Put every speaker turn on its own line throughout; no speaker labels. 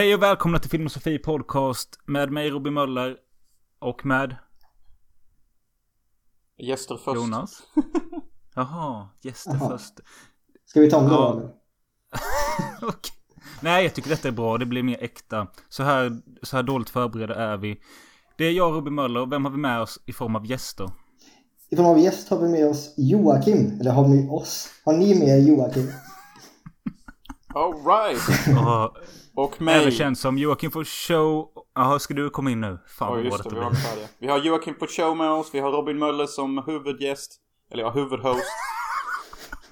Hej och välkomna till Filmosofi Podcast med mig Robin Möller och med
Gäster först.
Jonas. Jaha, gäster
Jaha.
först.
Ska vi ta om
Ja.
då eller?
Nej, jag tycker detta är bra. Det blir mer äkta. Så här, så här dåligt förberedda är vi. Det är jag, Robin Möller. och Vem har vi med oss i form av gäster?
I form av gäst har vi med oss Joakim. Eller har vi med oss? Har ni med er Joakim?
Alright.
Och
Och mig.
även känd som Joakim for show. Jaha, ska du komma in nu? Fan bra
just det, vi har färdiga. Vi har Joakim på show med oss, vi har Robin Möller som huvudgäst. Eller ja, huvudhost.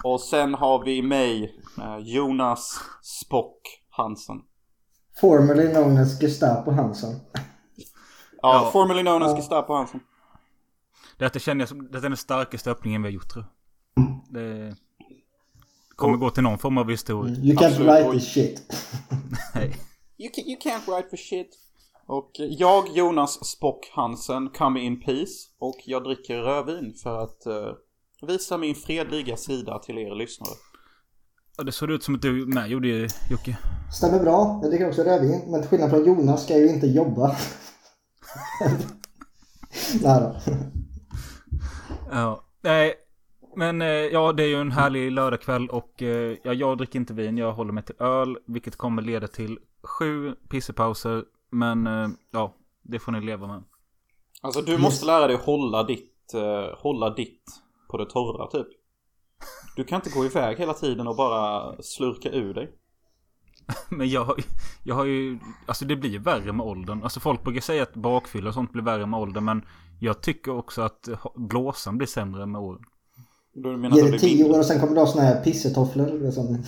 Och sen har vi mig, eh, Jonas Spock Hansen.
Formerly known as Gestapo Hansson.
Ja,
Ja.
formerly known as
Ja.
Gestapo Hansen.
Detta känner jag som... Detta är den starkaste öppningen vi har gjort tror jag. Det kommer gå till någon form av historia.
You can't
Absolut.
write this shit.
Nej.
You, can, you can't write for shit. Och jag, Jonas Spock Hansen, come in peace. Och jag dricker rödvin för att eh, visa min fredliga sida till er lyssnare.
Ja, det såg ut som att du med gjorde ju, Jocke.
Stämmer bra. Jag dricker också rödvin. Men till skillnad från Jonas ska jag ju inte jobba. Nej då.
Ja. Nej, men eh, ja, det är ju en härlig lördagkväll och eh, ja, jag dricker inte vin. Jag håller mig till öl, vilket kommer leda till sju pissepauser. Men eh, ja, det får ni leva med.
Alltså du måste lära dig hålla ditt, hålla ditt på det torra typ. Du kan inte gå iväg hela tiden och bara slurka ur dig.
Men jag, jag har ju, alltså det blir värre med åldern. Alltså folk brukar säga att bakfylla och sånt blir värre med åldern. Men jag tycker också att blåsan blir sämre med åren.
Du menar
Ge det tio år och sen kommer du ha såna här pissetofflor. Som...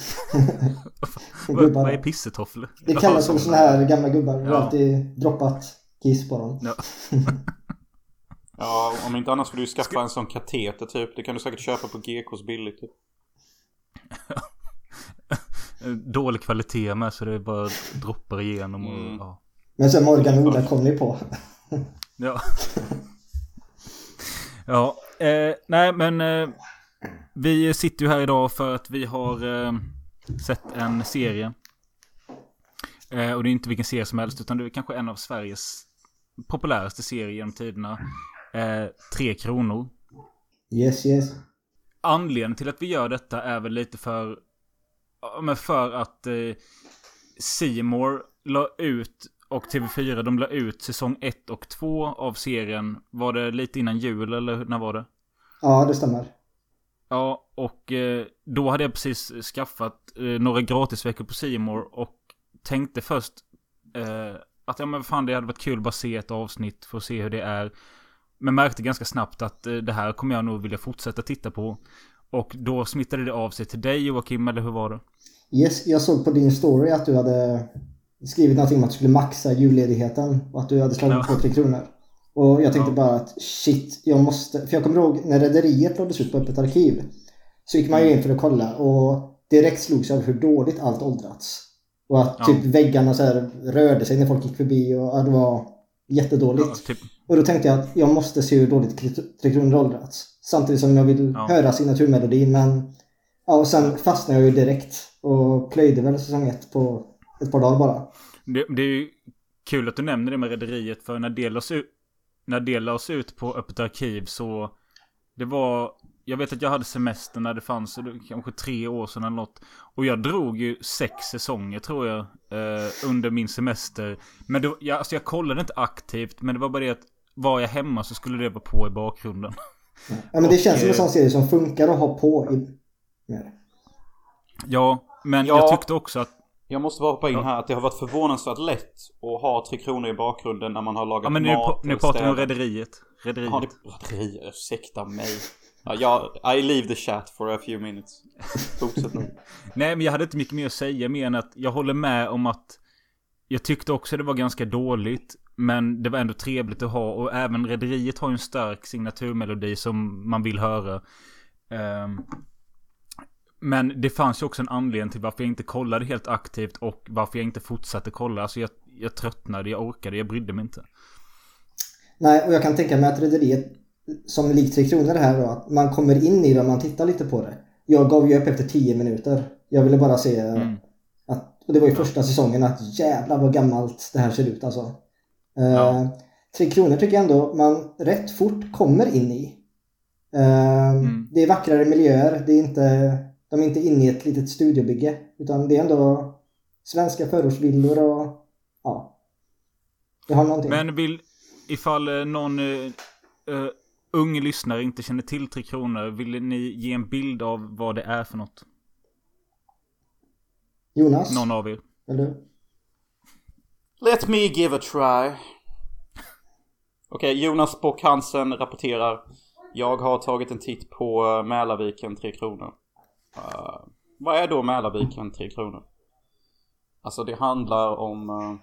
Vad, vad är pissetofflor?
det kallas för såna här gamla gubbar. Du har
Ja.
alltid droppat kiss på dem.
Ja.
Ja, om inte annars får du ju skaffa en sån kateter typ. Det kan du säkert köpa på GKs billigt typ.
Dålig kvalitet med så det bara droppar igenom och
Mm.
ja.
Men sen Morgan och Ola kom ni på.
Ja. ja, eh, nej men eh, vi sitter ju här idag för att vi har eh, sett en serie. Eh, och det är inte vilken serie som helst utan det är kanske en av Sveriges populäraste serier genom tiderna. Eh, Tre Kronor.
Yes, yes.
Anledningen till att vi gör detta är väl lite för... Men för att eh, Seymour la ut och TV4 de la ut säsong 1 och 2 av serien. Var det lite innan jul eller när var det?
Ja, det stämmer.
Ja, och eh, då hade jag precis skaffat eh, några gratisveckor på Seymour och tänkte först eh, att ja men fan det hade varit kul att bara se ett avsnitt för att se hur det är. Men märkte ganska snabbt att det här kommer jag nog vilja fortsätta titta på. Och då smittade det av sig till dig Joakim, eller hur var det?
Yes, jag såg på din story att du hade skrivit någonting om att du skulle maxa julledigheten och att du hade slagit
Ja.
på 3 kronor. Och jag tänkte bara att shit, jag måste... För jag kommer ihåg när Rederiet lades ut på Öppet arkiv så gick man ju in för att kolla och direkt slogs jag av hur dåligt allt åldrats. Och att
Ja.
typ väggarna så här rörde sig när folk gick förbi och det var jättedåligt.
Ja, typ,
Och då tänkte jag att jag måste se hur dåligt Tre Kronor åldrats. Samtidigt som jag vill
Ja.
höra signaturmelodin men... Ja, och sen fastnade jag ju direkt och plöjde väl säsong ett på ett par dagar bara.
det, det är ju kul att du nämner det med Rederiet för när det lades ut, när det lades ut på Öppet arkiv så det var jag vet att jag hade semester när det fanns kanske tre år sedan eller något. Och jag drog ju sex säsonger tror jag. Eh, under min semester. Men då, jag, alltså jag kollade inte aktivt. Men det var bara det att var jag hemma så skulle det vara på i bakgrunden.
Ja men det
Och,
känns som en
eh,
sån serie som funkar att ha på i...
Ja, men
Ja.
jag tyckte också att...
Jag måste bara hoppa in här att det har varit förvånansvärt lätt att ha Tre Kronor i bakgrunden när man har lagat
Ja men nu,
mat
nu pratar vi om. Rederiet. Rederiet.
Ja, det Rederiet, ursäkta mig. Ja, jag, I leave the chat for a few minutes. Fortsätt nu.
Nej, men jag hade inte mycket mer att säga mer än att jag håller med om att jag tyckte också det var ganska dåligt. Men det var ändå trevligt att ha och även Rederiet har ju en stark signaturmelodi som man vill höra. Ehm, men det fanns ju också en anledning till varför jag inte kollade helt aktivt och varför jag inte fortsatte kolla. Alltså jag, jag tröttnade, jag orkade, jag brydde mig inte.
Nej, och jag kan tänka mig att Rederiet som likt Tre Kronor här då, att man kommer in i det och man tittar lite på det. Jag gav ju upp efter 10 minuter. Jag ville bara se
Mm.
att Och det var ju första säsongen att jävlar vad gammalt det här ser ut alltså. Eh,
Ja.
Tre Kronor tycker jag ändå man rätt fort kommer in i. Eh,
Mm.
Det är vackrare miljöer, det är inte, de är inte inne i ett litet studiobygge. Utan det är ändå svenska förortsvillor och ja. Det har någonting.
Men vill, ifall eh, någon uh, ung lyssnare inte känner till Tre Kronor, vill ni ge en bild av vad det är för något?
Jonas?
Någon av er?
Eller?
Let me give a try. Okej, Jonas Bock Hansen rapporterar. Jag har tagit en titt på Mälarviken 3 kronor. Uh, vad är då Mälarviken 3 kronor? Alltså det handlar om... Uh,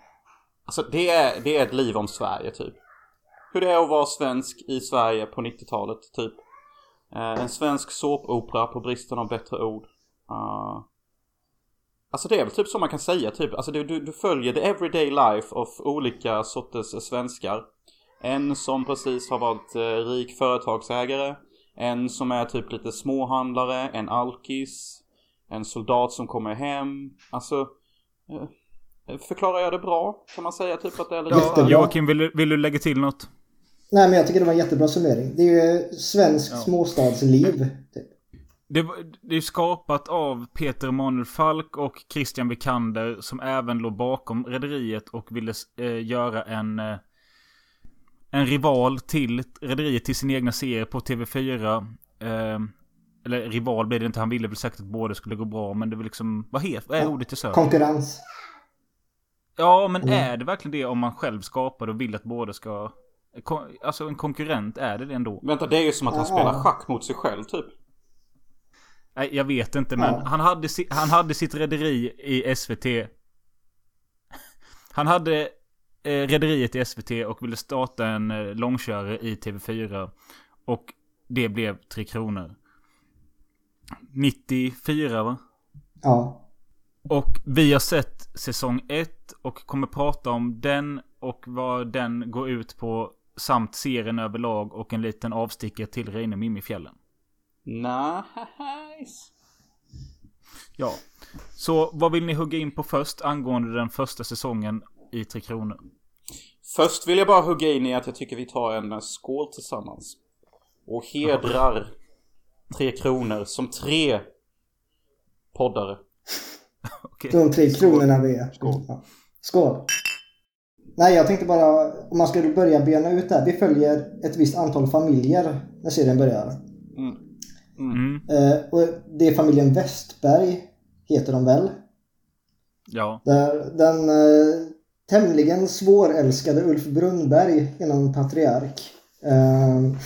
alltså det är, det är ett liv om Sverige typ. Hur det är att vara svensk i Sverige på 90-talet typ. Uh, en svensk såpopera på bristen av bättre ord. Uh, Alltså det är väl typ så man kan säga typ. Alltså du, du, du följer the everyday life of olika sorters svenskar. En som precis har varit eh, rik företagsägare. En som är typ lite småhandlare. En alkis. En soldat som kommer hem. Alltså. Eh, förklarar jag det bra? Kan man säga typ att det är lite
Jättebra.
Joakim, vill, du- vill du lägga till något?
Nej men jag tycker det var en jättebra summering. Det är ju svenskt
Ja.
småstadsliv. Typ.
Det, det är skapat av Peter Emanuel Falk och Christian Vikander som även låg bakom Rederiet och ville eh, göra en eh, en rival till Rederiet till sin egna serie på TV4. Eh, eller rival blev det inte. Han ville väl säkert att båda skulle gå bra. Men det var liksom... Vad heter vad är
Ja,
ordet jag söker?
Konkurrens.
Ja, men
Mm.
är det verkligen det om man själv skapar och vill att båda ska... Alltså en konkurrent, är det det ändå?
Vänta, det är ju som att han spelar schack mot sig själv typ.
Nej, jag vet inte, men
Ja.
han, hade si, han hade sitt rederi i SVT. Han hade rederiet i SVT och ville starta en eh, långkörare i TV4. Och det blev Tre Kronor. 94 va?
Ja.
Och vi har sett säsong 1 och kommer prata om den och vad den går ut på. Samt serien överlag och en liten avstickare till Reine Mimifjällen.
Nice.
Ja. Så vad vill ni hugga in på först angående den första säsongen i Tre Kronor?
Först vill jag bara hugga in i att jag tycker vi tar en skål tillsammans. Och hedrar Tre Kronor som tre poddare.
Okej.
De tre kronorna vi är.
Skål.
Skål. Nej, jag tänkte bara om man skulle börja bena ut det här. Vi följer ett visst antal familjer när serien börjar.
Mm.
Mm.
Eh, och det är familjen Westberg, heter de väl?
Ja.
Där den eh, tämligen svårälskade Ulf Brunnberg inom Patriark. Eh,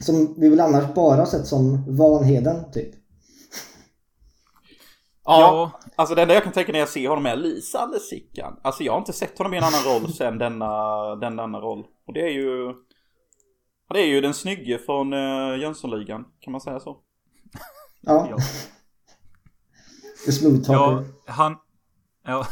som vi väl annars bara har sett som Vanheden, typ.
Ja,
Ja.
alltså det enda jag kan tänka när jag ser honom är lysande Sickan. Alltså jag har inte sett honom i en annan roll sen denna, den, denna roll. Och det är ju... ja, Det är ju den snygge från uh, Jönssonligan, kan man säga så?
Ja,
Ja.
The Smooth
ja
Talker.
han... Ja.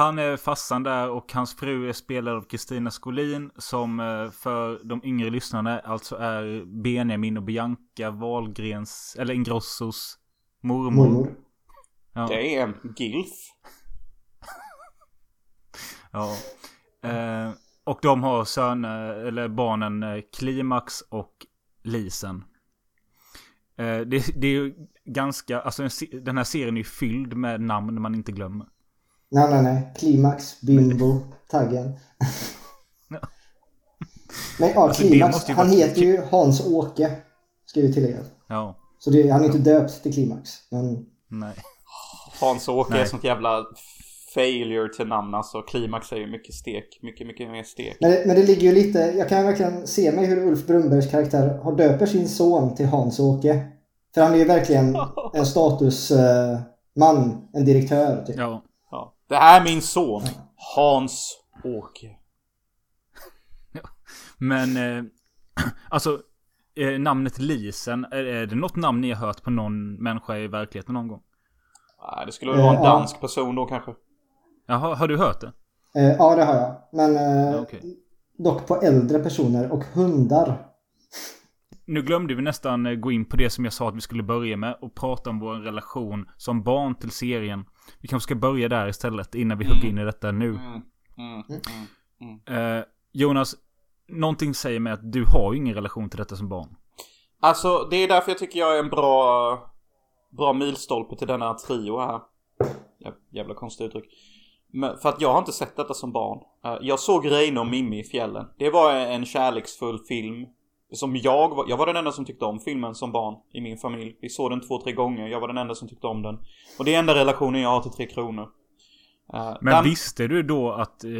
Han är farsan där och hans fru är spelad av Kristina Skolin som eh, för de yngre lyssnarna alltså är Benjamin och Bianca Wahlgrens, eller Ingrossos mormor.
Mormor.
Ja.
Det är en gilf.
Ja. Eh, och de har söner, eller barnen eh, Klimax och Lisen. Eh, det, det är ju ganska, alltså den här serien är ju fylld med namn man inte glömmer.
Nej, nej, nej. Klimax, Bimbo, Taggen. Men ja,
Alltså,
Klimax. Han
vara-
heter ju Hans-Åke. Ska vi tillägga.
Ja,
Så det, han är inte döpt till Klimax. Men
nej.
Hans-Åke är sånt jävla failure till namn alltså. Klimax är ju mycket stek. Mycket, mycket mer stek.
Men det, men det ligger ju lite, jag kan verkligen se mig hur Ulf Brunnbergs karaktär har döper sin son till Hans-Åke. För han är ju verkligen en statusman, en direktör typ.
Ja.
Det här är min son. Hans-Åke.
Men, eh, alltså, eh, namnet Lisen, är, är det något namn ni har hört på någon människa i verkligheten någon gång?
Nej, det skulle väl vara en
Eh, ja.
dansk person då kanske.
Jaha, har du hört det?
Eh, ja, det har jag. Men eh,
okej.
dock på äldre personer och hundar.
nu glömde vi nästan eh, gå in på det som jag sa att vi skulle börja med och prata om vår relation som barn till serien. Vi kanske ska börja där istället innan vi hugger in i detta nu.
Mm, mm, mm, mm.
Eh, Jonas, någonting säger mig att du har ju ingen relation till detta som barn.
Alltså, det är därför jag tycker jag är en bra, bra milstolpe till denna trio här. Jä- Jävla konstigt uttryck. Men, för att jag har inte sett detta som barn. Eh, Jag såg Reine och Mimmi i fjällen. Det var en kärleksfull film. Som jag jag var den enda som tyckte om filmen som barn i min familj. Vi såg den två, tre gånger. Jag var den enda som tyckte om den. Och det är enda relationen jag har till Tre Kronor. Eh,
Men
den-
visste du då att eh,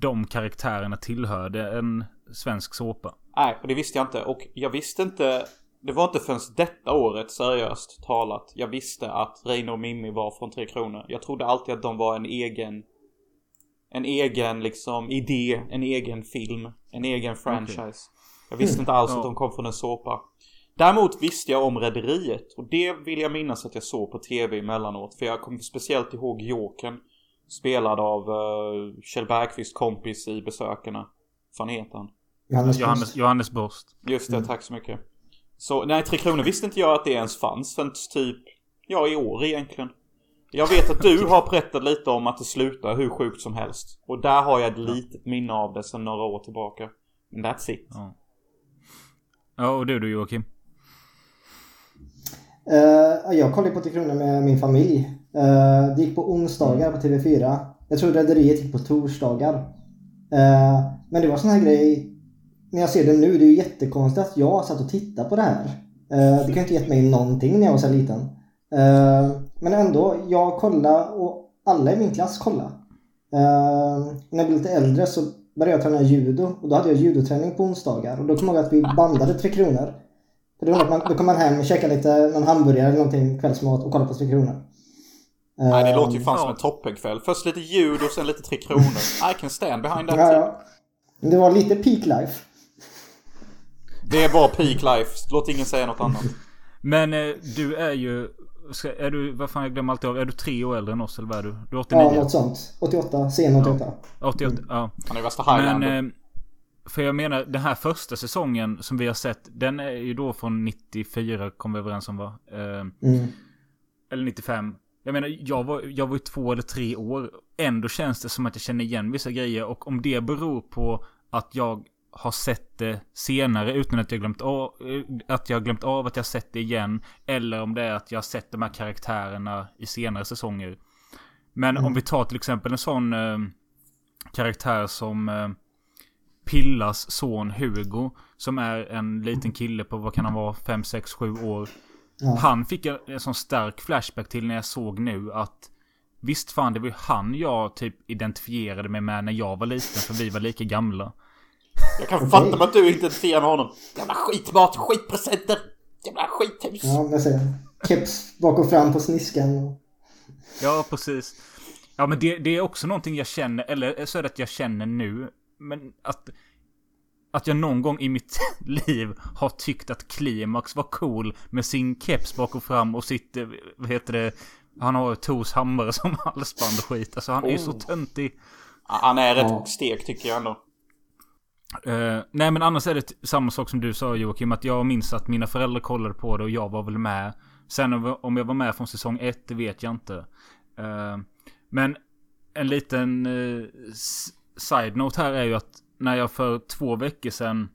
de karaktärerna tillhörde en svensk såpa?
Nej, och det visste jag inte. Och jag visste inte... Det var inte förrän detta året, seriöst talat, jag visste att Reine och Mimmi var från Tre Kronor. Jag trodde alltid att de var en egen... En egen liksom idé, en egen film, en egen franchise. Jag visste inte alls
Ja.
att de kom från en såpa. Däremot visste jag om Rederiet och det vill jag minnas att jag såg på tv emellanåt. För jag kommer speciellt ihåg Jokern. Spelad av uh, Kjell Bergqvist kompis i Besökarna. Vad heter han?
Johannes,
Johannes,
Johannes.
Borst.
Just det, tack så mycket. Så nej, Tre Kronor visste inte jag att det ens fanns förrän typ, ja i år egentligen. Jag vet att du har berättat lite om att det slutar hur sjukt som helst. Och där har jag ett litet minne av det sedan några år tillbaka. Men that's it.
Ja. Ja, och du då Joakim?
Uh, jag kollade på Tre Kronor med min familj. Uh, det gick på onsdagar på TV4. Jag tror Rederiet gick på torsdagar. Uh, men det var sån här grej. När jag ser det nu, det är ju jättekonstigt att jag satt och tittade på det här. Uh, det kan ju inte gett mig någonting när jag var så här liten. Men ändå, jag kollade och alla i min klass kollade. När jag blev lite äldre så började jag träna judo och då hade jag judoträning på onsdagar och då kommer jag ihåg att vi bandade Tre Kronor. För något man, då kom man hem och käkade lite någon hamburgare eller någonting kvällsmat och kollade på Tre Kronor.
Nej, det
Eh,
låter ju fan som
ja.
en toppenkväll. Först lite ljud och sen lite Tre Kronor. I can stand behind that.
Ja, ja. Det var lite peak life.
Det var peak life. Låt ingen säga något annat.
Men eh, du är ju... Ska, är du... Vad fan jag glömmer alltid av. Är du tre år äldre än oss eller vad är du? Du är 89?
Ja, något sånt. 88, sen 88.
88? Ja.
Han är värsta
Men...
highlander.
Eh, för jag menar den här första säsongen som vi har sett. Den är ju då från 94 kom vi överens om va? Eh,
Mm.
eller 95. Jag menar, jag var, jag var ju två eller tre år. Ändå känns det som att jag känner igen vissa grejer. Och om det beror på att jag har sett det senare utan att jag glömt av, att jag glömt av att jag sett det igen. Eller om det är att jag har sett de här karaktärerna i senare säsonger. Men om vi tar till exempel en sån eh, karaktär som eh, Pillas son Hugo. Som är en liten kille på, vad kan han vara, 5, 6, 7 år.
Ja.
Han fick jag en sån stark flashback till när jag såg nu att Visst fan det var ju han jag typ identifierade mig med när jag var liten för vi var lika gamla.
Jag kan fatta mig att du inte med honom. Jävla skitmat, skitpresenter. Jävla skithus.
Ja, jag ser. Keps bak och fram på sniskan.
Ja precis. Ja men det, det är också någonting jag känner, eller så är det att jag känner nu. Men att att jag någon gång i mitt liv har tyckt att Klimax var cool med sin keps bak och fram och sitt, eh, vad heter det, han har Tors hammare som halsband och skit. Alltså han är ju så
Oh.
töntig.
Han är rätt
Ja.
stek tycker jag ändå.
Uh, nej men annars är det samma sak som du sa Joakim. Att jag minns att mina föräldrar kollade på det och jag var väl med. Sen om- jag var med från säsong ett, det vet jag inte. Uh, men en liten uh, side-note här är ju att när jag för två veckor sedan.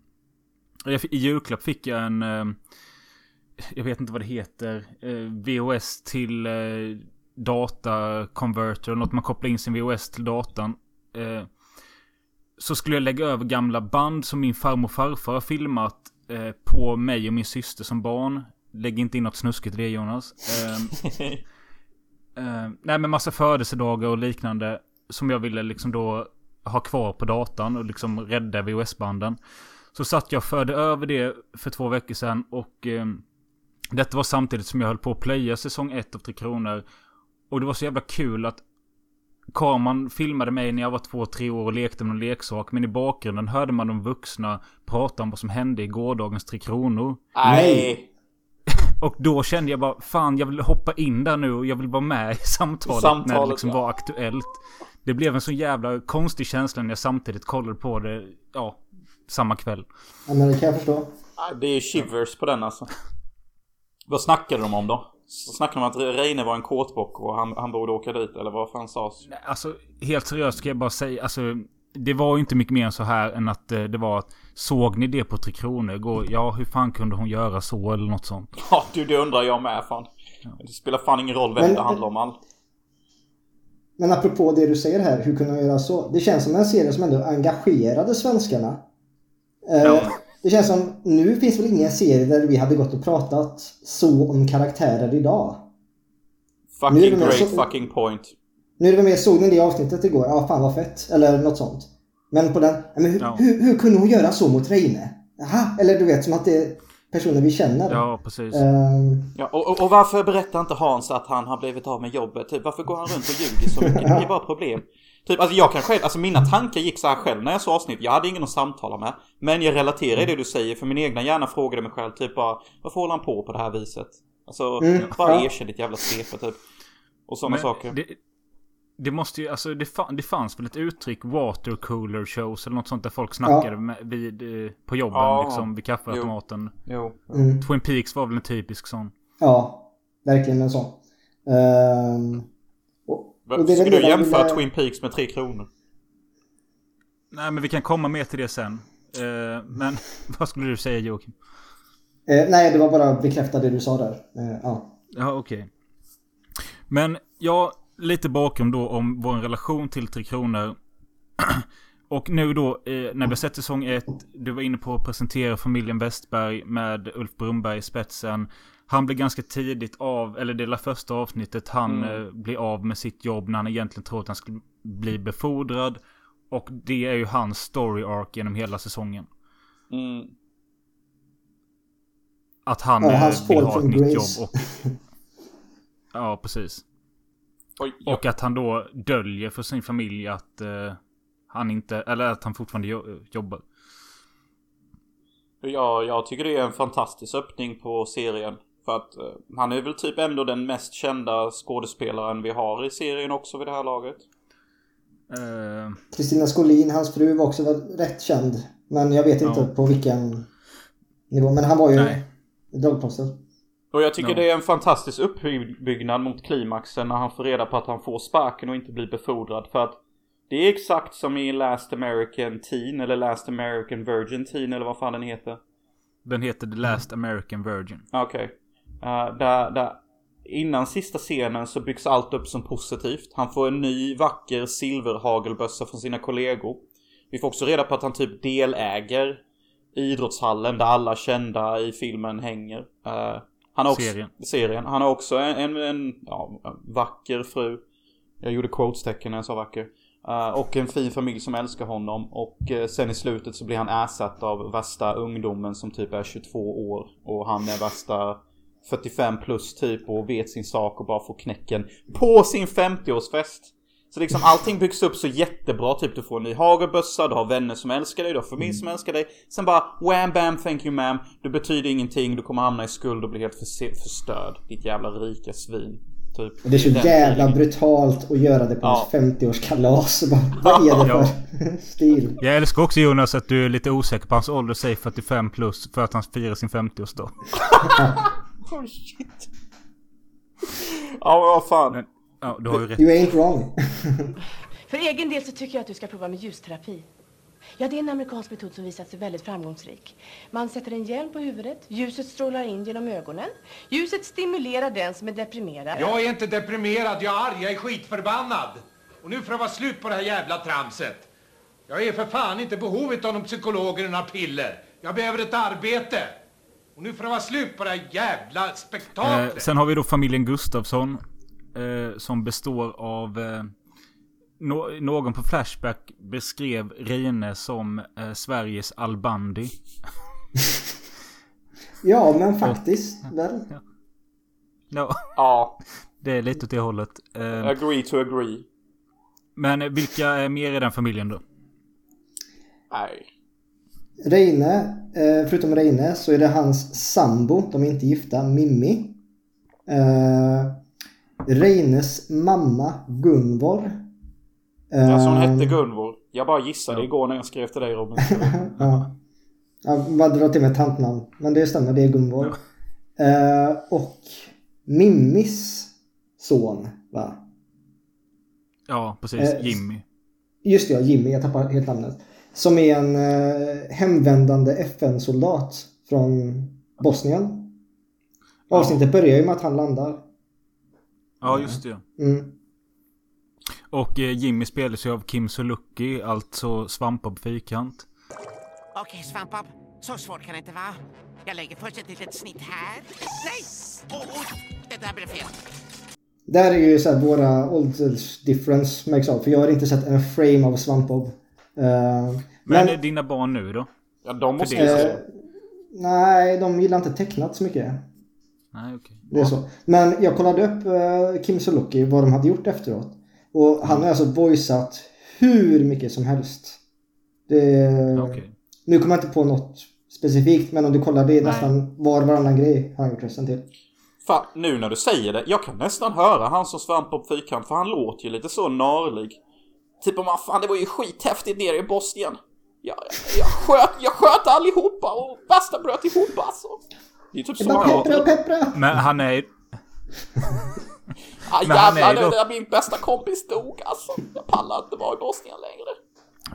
jag I julklapp fick jag en... Uh, jag vet inte vad det heter. VHS VOS till uh, data converter. Något man kopplar in sin VOS till datan. Så skulle jag lägga över gamla band som min farmor och farfar har filmat eh, på mig och min syster som barn. Lägg inte in något snuskigt i det Jonas. Eh, eh, nej men massa födelsedagar och liknande. Som jag ville liksom då ha kvar på datan och liksom rädda VHS-banden. Så satt jag och förde över det för två veckor sedan och eh, detta var samtidigt som jag höll på att plöja säsong 1 av Tre Kronor. Och det var så jävla kul att kameran filmade mig när jag var två, tre år och lekte med någon leksak. Men i bakgrunden hörde man de vuxna prata om vad som hände i gårdagens Tre Kronor.
Nej.
Och då kände jag bara, fan jag vill hoppa in där nu och jag vill vara med i samtalet, när det
Samtalet,
liksom
ja.
var aktuellt. Det blev en så jävla konstig känsla när jag samtidigt kollade på det, ja, samma kväll.
Ja, men det kan jag förstå.
Det är shivers på den alltså. Vad snackade de om då? Så snackade de om att Reine var en kåtbock och han, han borde åka dit eller vad fan sades?
Alltså helt seriöst ska jag bara säga. Alltså det var ju inte mycket mer än så här än att eh, det var att Såg ni det på Tre Kronor igår? Ja, hur fan kunde hon göra så eller något sånt?
Ja du det undrar jag med fan. Det spelar fan ingen roll vem
Men-
det handlar om all.
Men apropå det du säger här, hur kunde de göra så? Det känns som en serie som ändå engagerade svenskarna. Eh,
Ja.
Det känns som, nu finns väl ingen serie där vi hade gått och pratat så om karaktärer idag.
Fucking great
så-
fucking point.
Nu är det väl mer, såg ni det avsnittet igår? Ja, fan vad fett. Eller något sånt. Men på den, ja, men hur,
Ja.
hur, hur kunde hon göra så mot Reine? Jaha, eller du vet som att det är personer vi känner.
Ja, precis.
Ehm,
Ja, och, och, och varför berättar inte Hans att han har blivit av med jobbet? Typ, varför går han runt och ljuger så mycket? Det är bara problem. Typ, alltså jag kan själv, alltså mina tankar gick så här själv när jag såg avsnitt. Jag hade ingen att samtala med. Men jag relaterar det du säger, för min egna hjärna frågade mig själv typ bara, varför håller han på på det här viset? Alltså,
Mm,
bara
ja.
erkänn ditt jävla CP typ. Och sådana
Men
saker.
Det, det måste ju, alltså det, fa- det fanns väl ett uttryck water cooler shows eller något sånt där folk snackade med, vid, eh, på jobben
Ja.
liksom vid kaffeautomaten.
Jo.
mm,
Twin Peaks var väl en typisk sån.
ja, verkligen en sån. Ehm, och, det
Ska du jämföra
ville-
Twin Peaks med Tre Kronor?
Nej men vi kan komma mer till det sen. Eh, men vad skulle du säga Joakim?
Eh, nej, det var bara att bekräfta det du sa där. Eh, ja.
Ja okej. Men ja, lite bakom då om vår relation till Tre Kronor. Och nu då eh, när vi har sett säsong 1. Du var inne på att presentera familjen Westberg med Ulf Brunberg i spetsen. Han blir ganska tidigt av, eller det är första avsnittet, han
Mm.
eh, blir av med sitt jobb när han egentligen tror att han skulle bli befordrad. Och det är ju hans story arc genom hela säsongen.
Mm.
Att han
Ja, hans
vill ha ett nytt
grace.
jobb. Och, ja, precis.
Oj, ja.
Och att han då döljer för sin familj att eh, han inte, eller att han fortfarande jo- jobbar.
Ja, jag tycker det är en fantastisk öppning på serien. För att eh, han är väl typ ändå den mest kända skådespelaren vi har i serien också vid det här laget.
Eh,
Kristina Skolin, hans fru, var också väl rätt känd. Men jag vet inte
Ja.
på vilken nivå. Men han var ju dragplåster.
Och jag tycker
Ja.
det är en fantastisk uppbyggnad mot klimaxen när han får reda på att han får sparken och inte blir befordrad. För att det är exakt som i Last American Teen eller Last American Virgin Teen eller vad fan den heter.
den heter The Last American Virgin.
Okej. Eh, där, där, innan sista scenen så byggs allt upp som positivt. Han får en ny vacker silverhagelbössa från sina kollegor. Vi får också reda på att han typ deläger idrottshallen där alla kända i filmen hänger. Eh, han har också,
Serien.
serien. Han har också en, en, en ja, vacker fru. Jag gjorde quotes-tecken när jag sa vacker. Eh, och en fin familj som älskar honom. Och eh, sen i slutet så blir han ersatt av värsta ungdomen som typ är 22 år. Och han är värsta 45 plus typ och vet sin sak och bara får knäcken på sin 50-årsfest. Så liksom allting byggs upp så jättebra. Typ du får en ny hagelbössa, du har vänner som älskar dig, du har familj som älskar dig. Sen bara wham bam thank you ma'am. Du betyder ingenting, du kommer hamna i skuld och bli helt förstörd. Ditt jävla rika svin. Typ.
Och det är så jävla brutalt att göra det på
Ja.
hans 50-årskalas. Bara, Vad är det
Ja.
för stil?
Jag älskar också Jonas att du är lite osäker på hans ålder, säg 45 plus, för att han firar sin 50-årsdag.
Oh shit. Ja men vad fan.
Men, ja, du har ju rätt.
You ain't wrong.
För egen del så tycker jag att du ska prova med ljusterapi. Ja, det är en amerikansk metod som visat sig väldigt framgångsrik. Man sätter en hjälm på huvudet, ljuset strålar in genom ögonen. Ljuset stimulerar den som är deprimerad.
Jag är inte deprimerad, jag är arg, jag är skitförbannad. Och nu får det vara slut på det här jävla tramset. Jag är för fan inte behovet av någon psykolog eller några piller. Jag behöver ett arbete. Och nu får det vara slut på det här jävla
Eh,
spektaklet.
sen har vi då familjen Gustafsson. Eh, som består av... Eh, nå- någon på Flashback beskrev Reine som eh, Sveriges Al Bundy.
Ja, men faktiskt. Väl?
Ja,
Ja,
det är lite åt det hållet. Eh,
agree to agree.
men vilka är mer i den familjen då?
Nej.
Reine, eh, förutom Reine så är det hans sambo, de är inte gifta, Mimmi. Eh, Reines mamma Gunvor. Eh,
Alltså hon hette Gunvor. Jag bara gissade igår när jag skrev till dig Robin.
ja. Ja, vad drar till med tantnamn. Men det stämmer, det är Gunvor. Eh, och Mimmis son, va?
Ja, precis.
Eh,
Jimmy.
Just det, ja, Jimmy. Jag tappar helt namnet. Som är en eh, hemvändande FN-soldat från Bosnien. Avsnittet börjar ju med att han landar.
Ja, just det.
Mm.
Och eh, Jimmy spelas ju av Kim Sulocki, alltså Svampbob Fyrkant.
Okej, Svampbob. Så svårt kan det inte vara. Jag lägger först ett litet snitt här. Nej! Åh, oj! Det där blev fel.
Där är ju så här våra ålders difference märks av. För jag har inte sett en frame av Svampbob. Eh,
Men,
men
dina barn nu då?
Ja, de måste ju
eh, nej, de gillar inte tecknat så mycket.
Nej, okej.
Det är så. Men jag kollade upp eh, Kim Sulocki, vad de hade gjort efteråt. Och han har alltså voiceat hur mycket som helst. Det,
Okej.
Nu kommer jag inte på något specifikt, men om du kollar det är
Nej.
nästan var och varannan grej han har gjort rösten till.
Fan, nu när du säger det, jag kan nästan höra han som Svampbob Fyrkant för han låter ju lite så narlig. Typ om han, fan det var ju skithäftigt nere i Bosnien. Jag, jag, jag, sköt, jag sköt allihopa och basta bröt ihop alltså. Det är typ
bara
han låter.
peppra!
Men han är
Ah,
Men han är
jävlar,
ju
det
dock-
min bästa kompis dog alltså. Jag pallar inte vara i Bosnien längre.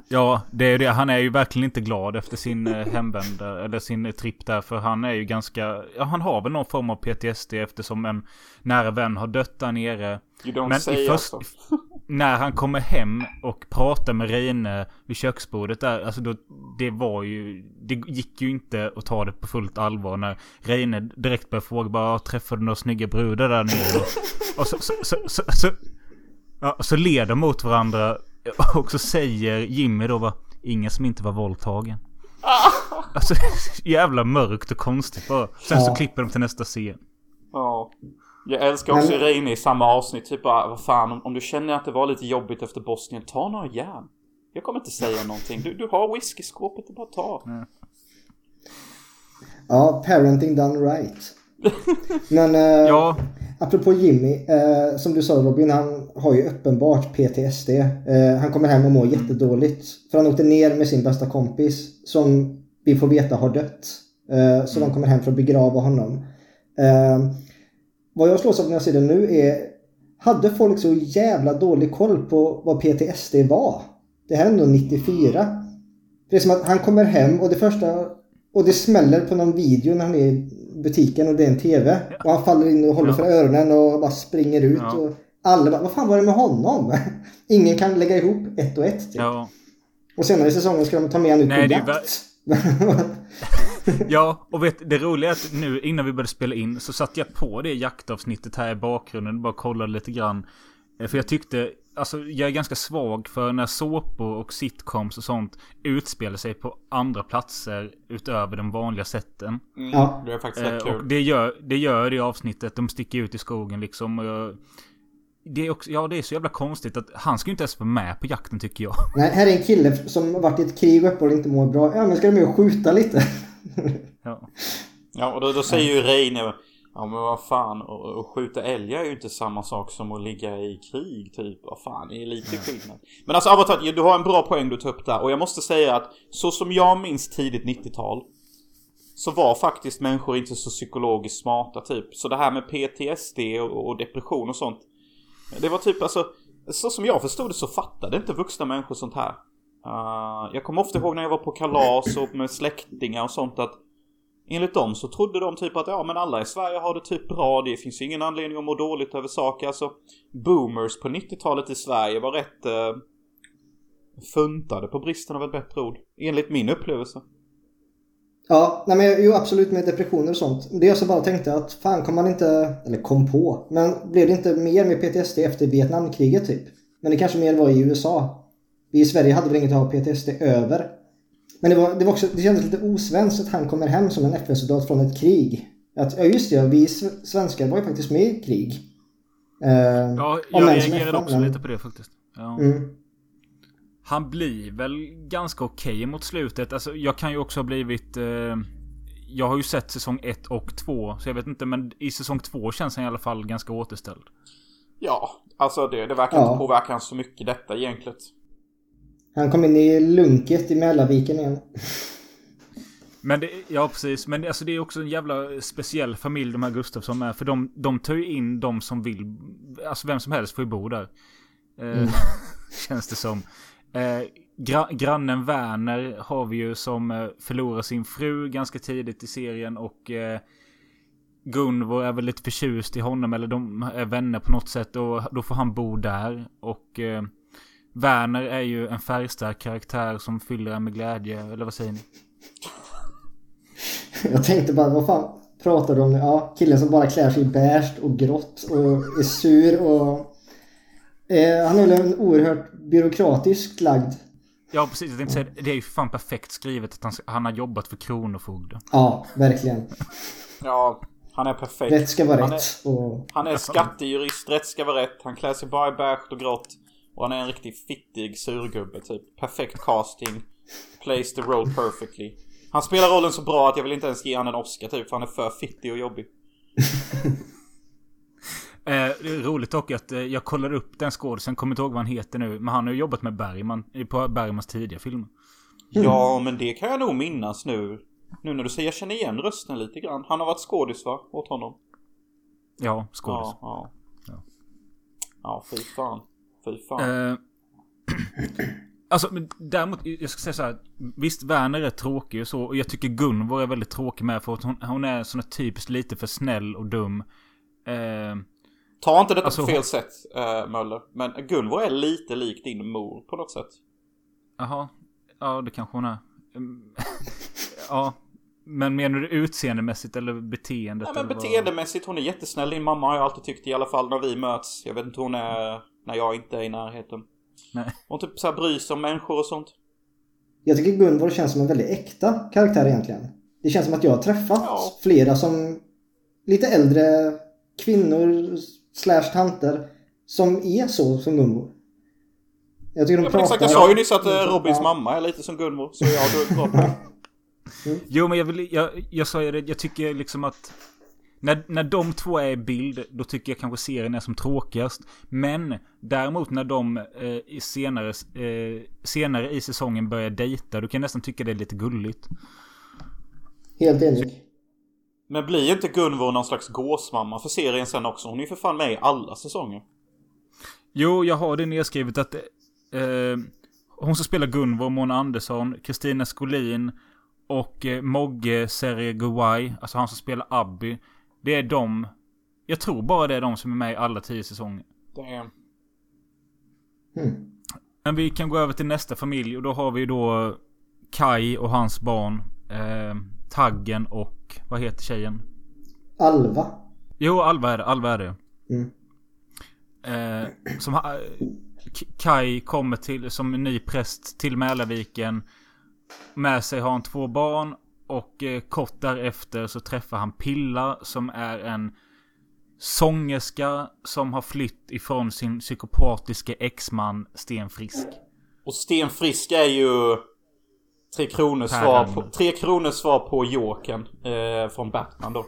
Ja, det är det. Han är ju verkligen inte glad efter sin eh, hemvända, eller sin eh, tripp där. För han är ju ganska, ja han har väl någon form av PTSD eftersom en nära vän har dött där nere.
You don't
Men
say
i först,
alltså.
när han kommer hem och pratar med Reine vid köksbordet där, alltså då, det var ju, det gick ju inte att ta det på fullt allvar när Reine direkt började fråga bara, "Ja, träffade du några snygga brudar där nere? och så, så, så, så, så, ja, så ler de mot varandra och så säger Jimmy då va, ingen som inte var våldtagen. Alltså jävla mörkt och konstigt bara. Sen så
Ja.
klipper de till nästa scen.
Ja. Jag älskar också
Men-
Reine i samma avsnitt. Typ bara, vad fan, om, om du känner att det var lite jobbigt efter Bosnien, ta några järn. Jag kommer inte säga någonting. Du, du har whiskyskåpet, bara ta.
Ja, parenting done right. Men eh,
Ja,
apropå Jimmy, eh, som du sa Robin, han har ju uppenbart PTSD. Eh, han kommer hem och mår jättedåligt. För han åkte ner med sin bästa kompis som vi får veta har dött. Eh, så de kommer hem för att begrava honom. Eh, vad jag slås av när jag ser det nu är, hade folk så jävla dålig koll på vad PTSD var? Det här är ändå 94. Det är som att han kommer hem och det första och det smäller på någon video när han är i butiken och det är en TV. Och han faller in och håller
Ja.
för öronen och bara springer ut.
Ja.
Och alla bara, vad fan var det med honom? Ingen kan lägga ihop ett och ett. Typ.
ja.
Och senare i säsongen ska de ta med honom ut
Nej,
på jakt.
Ja, och vet det roliga är att nu innan vi började spela in så satte jag på det jaktavsnittet här i bakgrunden och bara kollade lite grann. Eh, För jag tyckte, alltså jag är ganska svag för när såpor och sitcoms och sånt utspelar sig på andra platser utöver de vanliga sätten.
Mm,
Ja.
Det är faktiskt
Eh,
rätt
och
kul.
det gör, det gör det i avsnittet. De sticker ut i skogen liksom. Och jag, det är också, ja det är så jävla konstigt att han ska ju inte ens vara med på jakten tycker jag.
Nej, här är en kille som har varit i ett krig och uppenbarligen inte mår bra. Ja, men ska de med och skjuta lite?
Ja.
Ja, och då, då säger ju Reine, ja men vad fan, och skjuta älgar är ju inte samma sak som att ligga i krig typ. Vad fan, det är lite skillnad. Men alltså Avatar, du har en bra poäng du tar upp där. Och jag måste säga att så som jag minns tidigt 90-tal så var faktiskt människor inte så psykologiskt smarta typ. Så det här med PTSD och, och depression och sånt. Det var typ alltså, så som jag förstod det så fattade inte vuxna människor sånt här. Uh, jag kommer ofta ihåg när jag var på kalas och med släktingar och sånt att Enligt dem så trodde de typ att ja men alla i Sverige har det typ bra, det finns ingen anledning att må dåligt över saker. Alltså boomers på 90-talet i Sverige var rätt eh, funtade på bristen av ett bättre ord. Enligt min upplevelse.
Ja, nej men jo absolut med depressioner och sånt. Det jag så bara tänkte att fan kom man inte, eller kom på, men blev det inte mer med PTSD efter Vietnamkriget typ? Men det kanske mer var i USA. Vi i Sverige hade väl inget att ha PTSD över. Men det var, det var också, det kändes lite osvenskt att han kommer hem som en FN-soldat från ett krig. Att, ja just det, vi sv- svenskar var ju faktiskt med i krig. Eh,
Ja, jag reagerade också lite på det faktiskt. Ja.
Mm.
Han blir väl ganska okej mot slutet. Alltså jag kan ju också ha blivit... Eh, jag har ju sett säsong 1 och 2. Så jag vet inte men i säsong 2 känns han i alla fall ganska återställd.
Ja, alltså det, det verkar
Ja.
inte påverka han så mycket detta egentligen.
Han kom in i lunket i Mälarviken igen.
Men det, ja, precis. Men alltså, det är också en jävla speciell familj de här Gustafsson är. För de, de tar ju in de som vill. Alltså vem som helst får ju bo där. Eh, känns det som. Eh, gra, grannen Werner har vi ju som eh, förlorar sin fru ganska tidigt i serien. Och eh, Gunvor är väl lite förtjust i honom. Eller de är vänner på något sätt. Och då får han bo där. Och eh, Werner är ju en färgstark karaktär som fyller en med glädje. Eller vad säger ni?
Jag tänkte bara, vad fan pratar du om? Ja, killen som bara klär sig i beige och grått och är sur och... Eh, han är väl en oerhört byråkratiskt lagd.
Ja, precis. Jag tänkte säga, det är ju fan perfekt skrivet att han, han har jobbat för Kronofogden.
Ja, verkligen.
Ja, han är perfekt.
Rätt ska vara
han
rätt.
Är,
Och...
han är skattejurist, rätt ska vara rätt. Han klär sig bara i beige och grått. Och han är en riktigt fittig surgubbe typ. Perfekt casting. Plays the role perfectly. Han spelar rollen så bra att jag vill inte ens ge han en Oscar typ, för han är för fittig och jobbig.
Eh, det är roligt dock att eh, jag kollar upp den skådisen, kommer inte ihåg vad han heter nu. Men han har ju jobbat med Bergman på Bergmans tidiga filmer.
Ja, men det kan jag nog minnas nu. Nu när du säger jag känner igen rösten lite grann. Han har varit skådis va? Åt honom?
Ja, skådis.
Ja, ja.
Ja.
Ja, fy fan. Fy fan.
Eh, alltså, men däremot, jag ska säga så här. Visst, Werner är tråkig och så. Och jag tycker Gunvor är väldigt tråkig med. För att hon, hon är sån här typiskt lite för snäll och dum. Eh,
Ta inte detta
alltså,
på fel
hon-
sätt, äh, Möller. Men Gunvor är lite lik din mor på något sätt.
Jaha. Ja, det kanske hon är. Mm, ja. Men menar du utseendemässigt eller beteendet?
Nej men
eller vad?
beteendemässigt, hon är jättesnäll. Din mamma har jag alltid tyckt i alla fall när vi möts. Jag vet inte hon är när jag inte är i närheten.
Nej.
Hon typ så här bryr sig om människor och sånt.
Jag tycker Gunvor känns som en väldigt äkta karaktär egentligen. Det känns som att jag har träffat
Ja.
flera som lite äldre kvinnor slash tanter som är så som Gunvor. Jag tycker de
Ja,
pratar...
exakt, jag sa ju nyss att eh, Robins mamma är lite som Gunvor. Så ja, du bra på det.
Jo, men jag vill... Jag, jag sa ju det, jag tycker liksom att... När, när de två är i bild, då tycker jag kanske serien är som tråkigast. Men däremot när de eh, senare, eh, senare i säsongen börjar dejta, då kan jag nästan tycka det är lite gulligt.
Helt enig.
Men blir inte Gunvor någon slags gåsmamma för serien sen också? Hon är ju för fan med i alla säsonger.
Jo, jag har det nedskrivet att... Eh, hon som spelar Gunvor, Mona Andersson, Kristina Skolin och eh, Mogge Sergowaj, alltså han som spelar Abby. Det är de... Jag tror bara det är de som är med i alla tio säsonger.
Damn.
Hmm.
Men vi kan gå över till nästa familj och då har vi då Kai och hans barn. Eh, Taggen och... Vad heter tjejen?
Alva.
Jo, Alva är det. Alva är det.
Mm.
Eh, som ha, Kai kommer till som ny präst till Mälarviken. Med sig har han två barn. Och eh, kort därefter så träffar han Pilla som är en sångerska som har flytt ifrån sin psykopatiska exman Sten Frisk.
Och Sten Frisk är ju Tre Kronors svar på. Tre Kronors svar på Jokern eh, från Batman då.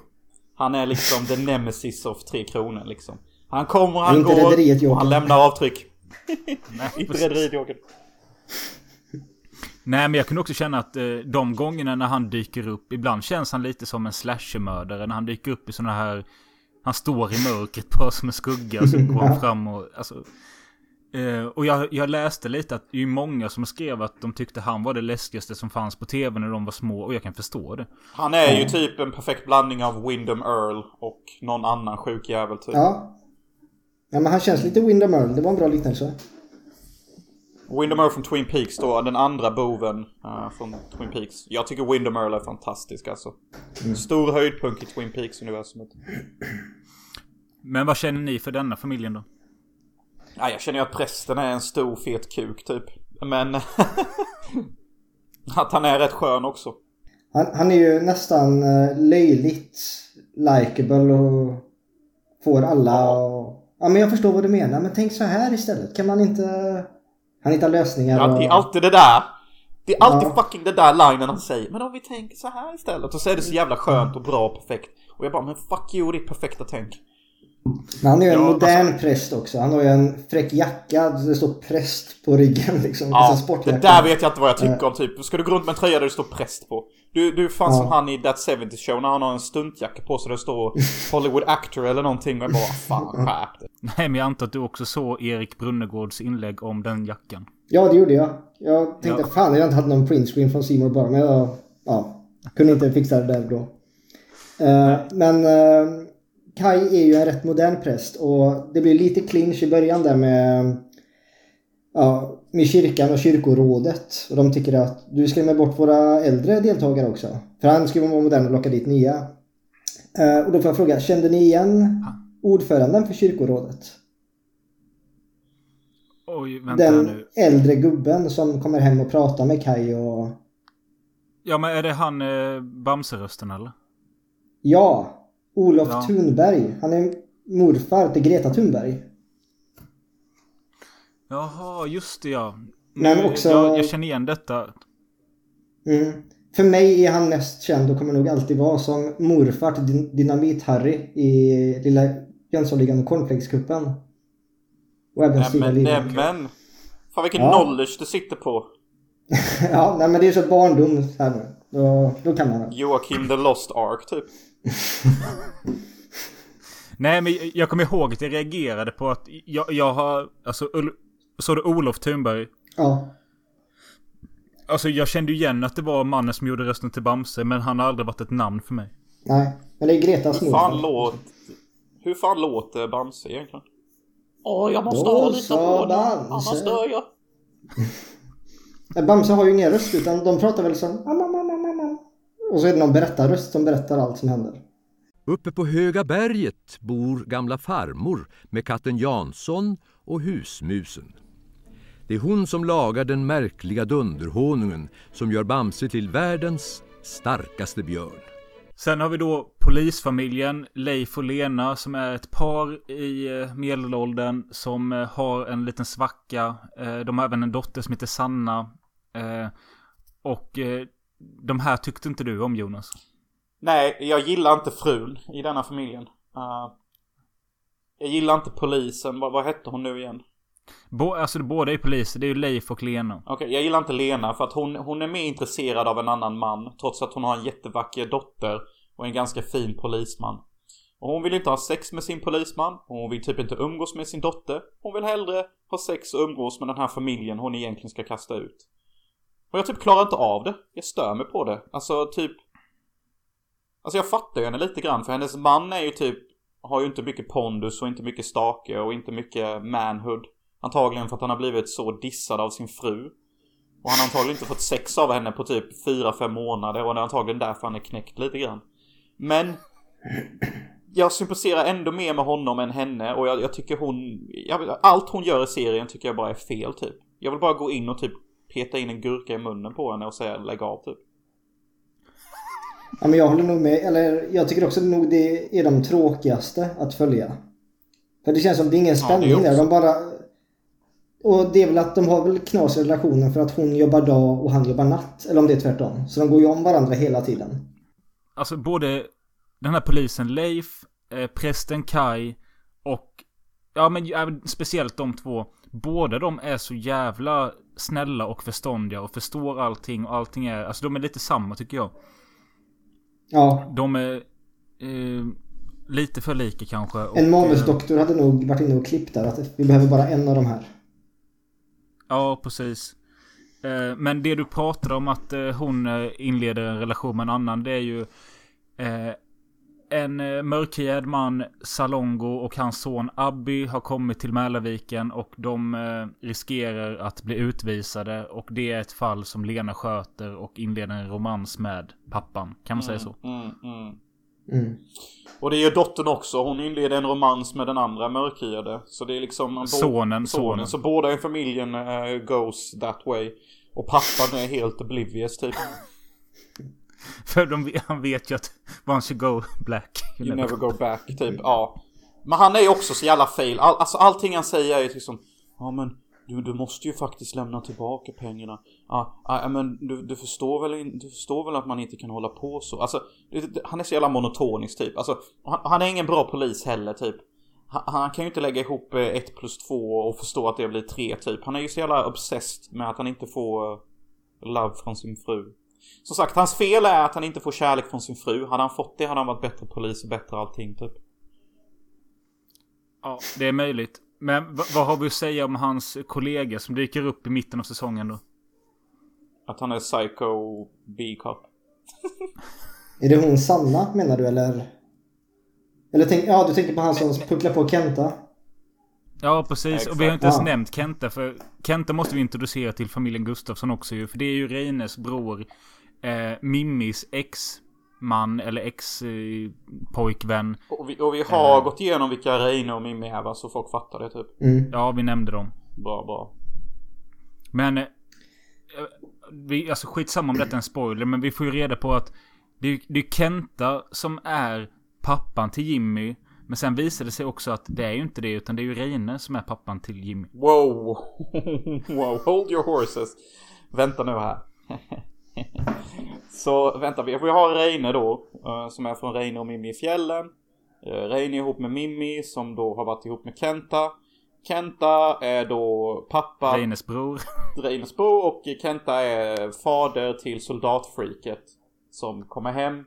Han är liksom the nemesis of Tre Kronor liksom. Han kommer, han går och han lämnar avtryck.
Nej,
Inte. Rederiet Jokern.
Nej men jag kunde också känna att eh, de gångerna när han dyker upp. Ibland känns han lite som en slashermördare. När han dyker upp i såna här. Han står i mörkret bara som en skugga. Och så går han fram och alltså. Eh, och jag, jag läste lite att det är ju många som skrev att de tyckte han var det läskigaste som fanns på tv när de var små. Och jag kan förstå det.
Han är ju typ en perfekt blandning av Wyndham Earl och någon annan sjuk jävel typ.
Ja. Ja men han känns lite Windham Earl. Det var en bra liknelse.
Wyndham Earl från Twin Peaks då, den andra boven eh, från Twin Peaks. Jag tycker Wyndham Earl är fantastisk alltså. Stor höjdpunkt i Twin Peaks-universumet.
Men vad känner ni för denna familjen då?
Ja, jag känner ju att prästen är en stor fet kuk typ. Men... att han är rätt skön också.
Han, han är ju nästan uh, löjligt likable och får alla och... Ja men jag förstår vad du menar men tänk så här istället. Kan man inte... Han hittar lösningar
Ja, det är
och...
alltid det där. Det är alltid
Ja.
fucking det där linen han säger. Men om vi tänker så här istället. Och så är det så jävla skönt och bra och perfekt. Och jag bara, men fuck you ditt perfekta tänk.
Men han är ju en
Ja,
modern präst också. Han har ju en fräck jacka. Det står präst på ryggen liksom.
Ja,
Alltså,
det där vet jag inte vad jag tycker om typ. Ska du gå runt med en tröja där det står präst på? Du, du är fan
Ja.
som han i That 70 Show när han har en stuntjacka på sig där det står Hollywood Actor eller någonting. Och jag bara fan skärp.
Nej men jag antar att du också såg Erik Brunnegårds inlägg om den jackan.
Ja, det gjorde jag. Jag tänkte
Ja.
fan, jag inte hade någon printscreen från Seymour bara, men jag ja, kunde inte fixa det där då. Eh, men uh, Kai är ju en rätt modern präst och det blir lite clinch i början där med, ja, med kyrkan och kyrkorådet. Och de tycker att du skrämmer bort våra äldre deltagare också. För han skulle vara modern och locka dit nya. Eh, och då får jag fråga, kände ni igen ordföranden för kyrkorådet?
Oj, vänta
Den
nu.
äldre gubben som kommer hem och pratar med Kai och...
Ja men är det han eh, Bamserösten eller?
Ja! Olof
Ja.
Thunberg. Han är morfar till Greta Thunberg.
Jaha, just det ja.
Men
Nu,
också-
jag, jag känner igen detta.
Mm. För mig är han mest känd och kommer nog alltid vara som morfar till Dyn- Dynamit-Harry i lilla Jönssonligan och Cornflakescupen. Och även Stina
Nämen,
Lidmark.
nämen. Fan vilken
Ja.
knowledge du sitter på.
ja, nej men det är så barndom här nu. Då, då kan man det.
Joakim the Lost Ark typ.
Nej men jag kommer ihåg att jag reagerade på att jag, jag har... Alltså, Så du Olof Thunberg?
Ja.
Alltså jag kände ju igen att det var mannen som gjorde rösten till Bamse, men han har aldrig varit ett namn för mig.
Nej. Men det är Gretas
Hur fan, låt, hur fan låter Bamse egentligen? Åh, jag måste
Då
ha lite
sa
honung,
Bamse.
annars dör jag.
Bamse har ju ingen röst utan de pratar väl som. Och så är det någon berättarröst som berättar allt som händer.
Uppe på Höga berget bor gamla farmor med katten Jansson och husmusen. Det är hon som lagar den märkliga dunderhonungen som gör Bamse till världens starkaste björn.
Sen har vi då polisfamiljen Leif och Lena som är ett par i eh, medelåldern som eh, har en liten svacka. Eh, De har även en dotter som heter Sanna. Och de här tyckte inte du om Jonas.
Nej, jag gillar inte frun i denna familjen. Jag gillar inte polisen. Vad, vad hette hon nu igen?
Bo, alltså båda är poliser, det är ju Leif och Lena.
Okej, jag gillar inte Lena för att hon, hon är mer intresserad av en annan man. Trots att hon har en jättevacker dotter och en ganska fin polisman. Och hon vill inte ha sex med sin polisman. Och hon vill typ inte umgås med sin dotter. Hon vill hellre ha sex och umgås med den här familjen hon egentligen ska kasta ut. Och jag typ klarar inte av det. Jag stör mig på det. Alltså typ... Alltså jag fattar ju henne lite grann för hennes man är ju typ... Har ju inte mycket pondus och inte mycket stake och inte mycket manhood. Antagligen för att han har blivit så dissad av sin fru. Och han har antagligen inte fått sex av henne på typ 4-5 månader och det är antagligen därför han är knäckt lite grann. Men jag sympatiserar ändå mer med honom än henne och jag, jag tycker hon... Jag, allt hon gör i serien tycker jag bara är fel typ. Jag vill bara gå in och typ peta in en gurka i munnen på henne och säga lägg av typ.
Ja, men jag håller nog med. Eller jag tycker också nog det är de tråkigaste att följa. För det känns som det är ingen
Ja,
spänning där.
också-
De bara... Och det är väl att de har väl knas i relationen för att hon jobbar dag och han jobbar natt. Eller om det är tvärtom. Så de går ju om varandra hela tiden.
Alltså både den här polisen Leif, eh, prästen Kai och ja men även speciellt de två. Båda de är så jävla snälla och förståndiga och förstår allting och allting är, alltså de är lite samma tycker jag.
Ja.
De är eh, lite för lika kanske.
En
eh,
manusdoktor hade nog varit inne och klippt där. Att vi behöver bara en av de här.
Ja, precis. Eh, Men det du pratade om att eh, hon eh, inleder en relation med en annan. Det är ju en mörkhyad man, Salongo och hans son Abby har kommit till Mälarviken och de riskerar att bli utvisade. Och det är ett fall som Lena sköter och inleder en romans med pappan. Kan man säga så?
Mm, mm. Och det är ju dottern också. Hon inleder en romans med den andra mörkhyade. Så det är liksom...
Sonen, sonen.
Så båda i familjen eh, goes that way. Och pappan är helt oblivious typ.
För de, han vet ju att once you go black.
You never go back, typ. Ja. Men han är ju också så jävla fail. All, alltså allting han säger är ju liksom... Ja men du, du måste ju faktiskt lämna tillbaka pengarna. Ah, ah, men du, du, förstår väl, du förstår väl att man inte kan hålla på så. Alltså, han är så jävla monotonisk typ. Alltså, han, han är ingen bra polis heller typ. Han, han kan ju inte lägga ihop eh, ett plus två och förstå att det blir tre typ. Han är ju så jävla obsessed med att han inte får eh, love från sin fru. Som sagt, hans fel är att han inte får kärlek från sin fru. Hade han fått det hade han varit bättre polis och bättre allting typ.
Ja, det är möjligt. Men vad har vi att säga om hans kollega som dyker upp i mitten av säsongen då?
Att han är psycho B-cop.
Är det hon Sanna menar du eller? Eller tänk, ja du tänker på han som pucklar på Kenta?
Ja, precis.
Exakt.
Och vi har inte ens
Ja.
nämnt Kenta. För Kenta måste vi introducera till familjen Gustafsson också ju. För det är ju Reines bror. Eh, Mimmis ex-man eller ex-pojkvän.
Och vi, och vi har
Eh.
gått igenom vilka Reine och Mimmi är va, så folk fattar det typ.
Mm.
ja, vi nämnde dem.
Bra, bra.
Men... Eh, vi, alltså skitsamma om detta är en spoiler. Men vi får ju reda på att det är, det är Kenta som är pappan till Jimmy. Men sen visar det sig också att det är ju inte det. Utan det är ju Reine som är pappan till Jimmy.
Wow! wow, hold your horses. Vänta nu här. Så vänta, vi vi har Reine då. eh, Som är från Reine och Mimmi i fjällen. Eh, Reine är ihop med Mimmi som då har varit ihop med Kenta. Kenta är då pappa,
Reines bror.
Reines bror och Kenta är fader till soldatfreaket. Som kommer hem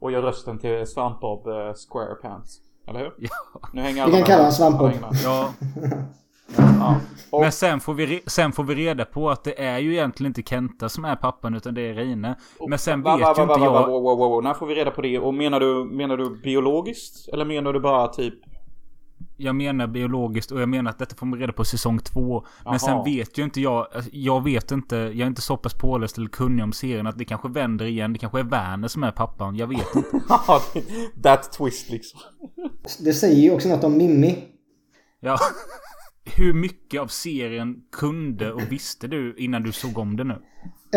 och gör rösten till Svampbob eh, Squarepants. Eller hur?
Ja.
Nu hänger
Vi
alla
kan
med
kalla honom Svampbob.
Ja.
Ja. Och,
Men sen får, vi, re- sen får vi reda på att det är ju egentligen inte Kenta som är pappan utan det är Reine. Men sen vet
va,
ju
va, va,
inte
va, va,
jag...
Wow, wow, wow. När får vi reda på det? Och menar du, menar du biologiskt? Eller menar du bara typ...
Jag menar biologiskt och jag menar att detta får man reda på säsong två. Men sen vet ju inte jag... alltså, Jag vet inte. Jag är inte så pass påläst eller kunnig om serien att det kanske vänder igen. Det kanske är Werner som är pappan. Jag vet inte.
That twist liksom.
Det säger ju också något om Mimmi.
Ja. Hur mycket av serien kunde och visste du innan du såg om det nu?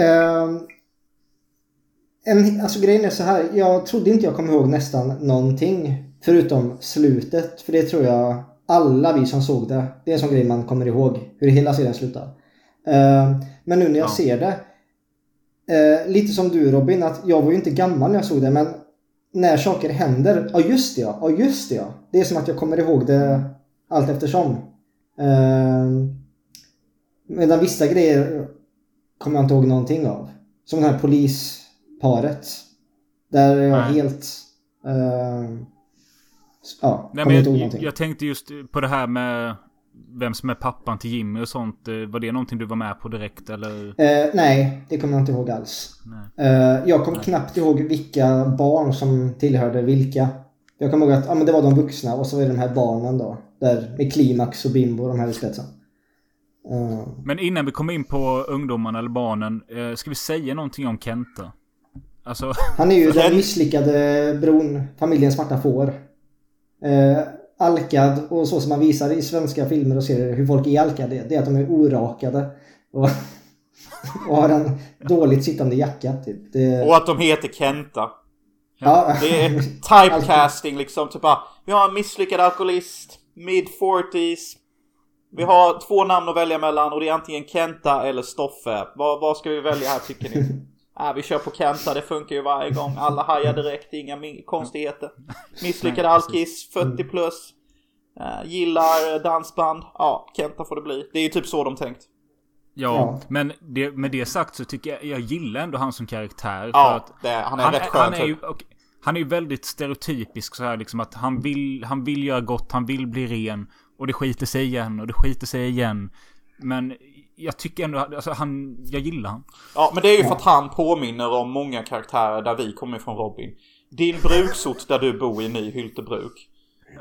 Ehm, en, alltså grejen är så här. Jag trodde inte jag kom ihåg nästan någonting. Förutom slutet. För det tror jag alla vi som såg det. Det är en sån grej man kommer ihåg. Hur hela serien slutar. Ehm, men nu när jag
Ja.
ser det. eh, lite som du Robin. Att jag var ju inte gammal när jag såg det. Men när saker händer. Ja just det ja. Ja just det ja. Det är som att jag kommer ihåg det allt eftersom. Ehm, medan vissa grejer kommer jag inte ihåg någonting av. Som det här polisparet. Där är jag
Nej.
helt... ehm, ja,
Nej,
kommer
men
inte ihåg
jag,
någonting.
jag tänkte just på det här med vem som är pappan till Jimmy och sånt. Eh, Var det någonting du var med på direkt eller?
Eh, nej, det kommer jag inte ihåg alls. Eh, jag kom knappt ihåg vilka barn som tillhörde vilka. Jag kommer ihåg att ja, men det var de vuxna och så var det de här barnen då. Där med Klimax och Bimbo de här i spetsen. Eh,
Men innan vi kommer in på ungdomarna eller barnen. eh, Ska vi säga någonting om Kenta? Alltså,
Han är ju den misslyckade bron, familjens svarta får. Eh, alkad och så som man visar i svenska filmer och serier hur folk är alkade. Det är att de är orakade. Och, och har en dåligt sittande jacka typ. Det,
Och att de heter Kenta.
ja,
Det är typecasting liksom. Typ bara, vi har en misslyckad alkoholist. Mid 40s. Vi har två namn att välja mellan och det är antingen Kenta eller Stoffe. Vad, vad ska vi välja här tycker ni? Ah, vi kör på Kenta, det funkar ju varje gång. Alla hajar direkt, inga konstigheter. Misslyckad alkis, 40 plus. Eh, gillar dansband. Ja, Kenta får det bli. Det är ju typ så de tänkt.
ja.
Ja.
Men det, med det sagt så tycker jag, jag gillar ändå han som karaktär. För
Ja,
att
det, han är
han,
rätt skön
han är
typ.
ju, och, han är ju väldigt stereotypisk så här liksom att han vill, han vill göra gott, han vill bli ren. Och det skiter sig igen och det skiter sig igen. Men jag tycker ändå, alltså han, jag gillar han.
Ja, men det är ju för att han påminner om många karaktärer där vi kommer ifrån Robin. Din bruksort där du bor i Nyhyltebruk.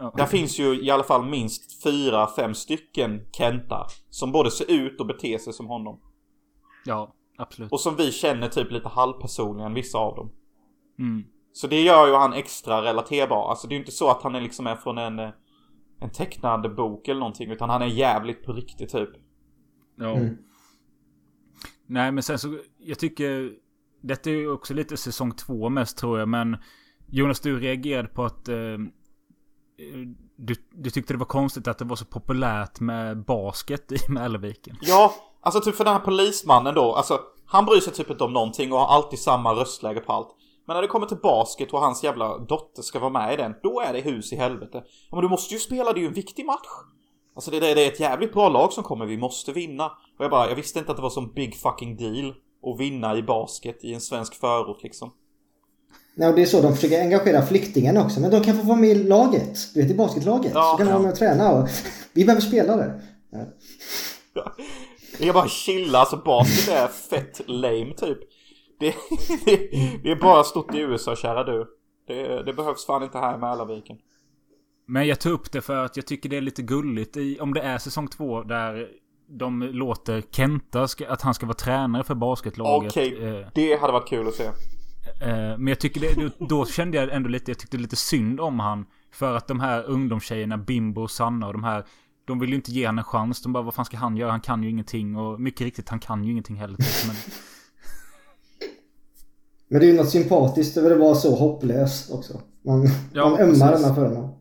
Ja.
Där finns ju i alla fall minst fyra, fem stycken Kentar. Som både ser ut och beter sig som honom.
Ja, absolut.
Och som vi känner typ lite halvpersonligen, vissa av dem.
Mm.
Så det gör ju han extra relaterbar. Alltså det är ju inte så att han är liksom är från en, en tecknad bok eller någonting. Utan han är jävligt på riktigt typ.
Ja.
Mm.
Nej men sen så, jag tycker... Detta är ju också lite säsong två mest tror jag men... Jonas du reagerade på att... Eh, du, du tyckte det var konstigt att det var så populärt med basket i Mälarviken.
Ja, alltså typ för den här polismannen då. Alltså han bryr sig typ inte om någonting och har alltid samma röstläge på allt. Men när det kommer till basket och hans jävla dotter ska vara med i den, då är det hus i helvete. Ja, men du måste ju spela, det är ju en viktig match. Alltså det, det, det är ett jävligt bra lag som kommer, vi måste vinna. Och jag bara, jag visste inte att det var sån big fucking deal. och vinna i basket i en svensk förort liksom.
Nej, och det är så de försöker engagera flyktingarna också. Men de kan få vara med i laget. Du vet, i basketlaget.
Ja,
så kan de
ja.
vara med och träna. Och vi behöver spelare.
Jag kan bara chilla, alltså basket är fett lame typ. Det, det, det är bara stort i USA kära du. Det, det behövs fan inte här i Mälarviken.
Men jag tog upp det för att jag tycker det är lite gulligt i, om det är säsong två där de låter Kenta, ska, att han ska vara tränare för basketlaget.
Okej,
Eh,
det hade varit kul att se.
Eh, Men jag tycker det, då- kände jag ändå lite, jag tyckte lite synd om han. För att de här ungdomstjejerna, Bimbo och Sanna och de här. De vill ju inte ge han en chans. De bara, vad fan ska han göra? Han kan ju ingenting. Och mycket riktigt, han kan ju ingenting heller. Men,
Men det är ju något sympatiskt över att vara så hopplös också. Man,
Ja,
man ömmar
precis.
denna för honom.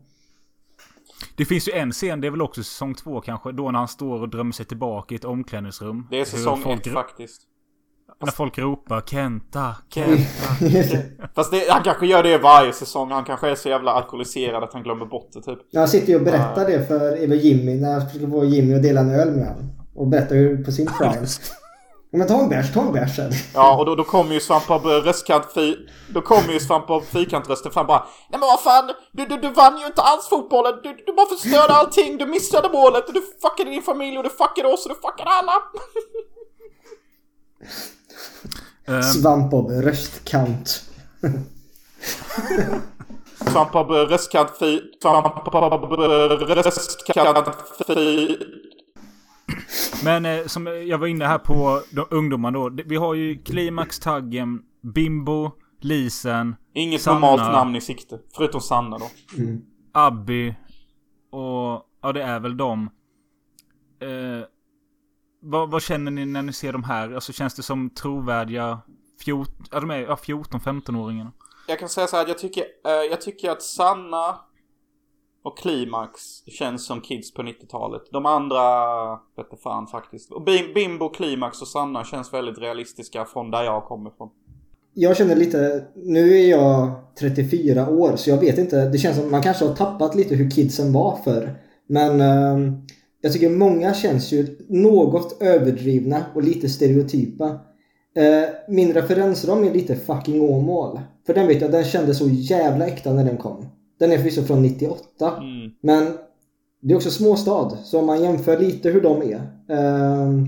det finns ju en scen, det är väl också säsong två kanske. Då när han står och drömmer sig tillbaka i ett omklädningsrum.
Det är säsong
folk,
ett faktiskt.
När folk ropar Kenta, Kenta.
Fast det, han kanske gör det varje säsong. Han kanske är så jävla alkoholiserad att han glömmer bort det typ.
Han sitter ju och berättar det för Eva Jimmy när han försöker få Jimmy att dela en öl med honom. Och berättar hur på sin prime. Ja, men ta en bärs, ta en bärs sen.
Ja, och då, då kommer ju Svamp av röstkant fi... Då kommer ju Svamp av fyrkantrösten fram bara Nej men vad fan! Du, du, du vann ju inte alls fotbollen! Du, du bara förstörde allting! Du missade målet! Du fuckade din familj och du fuckade oss och du fuckade alla!
Ehm,
Svampbob, röstkant.
Svamp av röstkant fi... Svamp av röstkant fi...
Men eh, som jag var inne här på de, ungdomarna då. Vi har ju Klimax, Taggen, Bimbo, Lisen,
Inget
Sanna.
normalt namn i sikte. Förutom Sanna då.
Abby och ja, det är väl dem. Eh, vad, vad känner ni när ni ser de här? Alltså känns det som trovärdiga 14, ja, de är, ja, 14-15-åringarna?
Jag kan säga så här, jag tycker, eh, jag tycker att Sanna och Klimax känns som kids på 90-talet. De andra, vet fan faktiskt. Och Bimbo, Klimax och Sanna känns väldigt realistiska från där jag kommer ifrån.
Jag känner lite, nu är jag 34 år så jag vet inte, det känns som man kanske har tappat lite hur kidsen var för. Men eh, jag tycker många känns ju något överdrivna och lite stereotypa. Eh, min referensram är lite fucking Åmål. För den vet jag, den kändes så jävla äkta när den kom. Den är förvisso från 98.
Mm.
Men det är också småstad, så om man jämför lite hur de är. Ehm,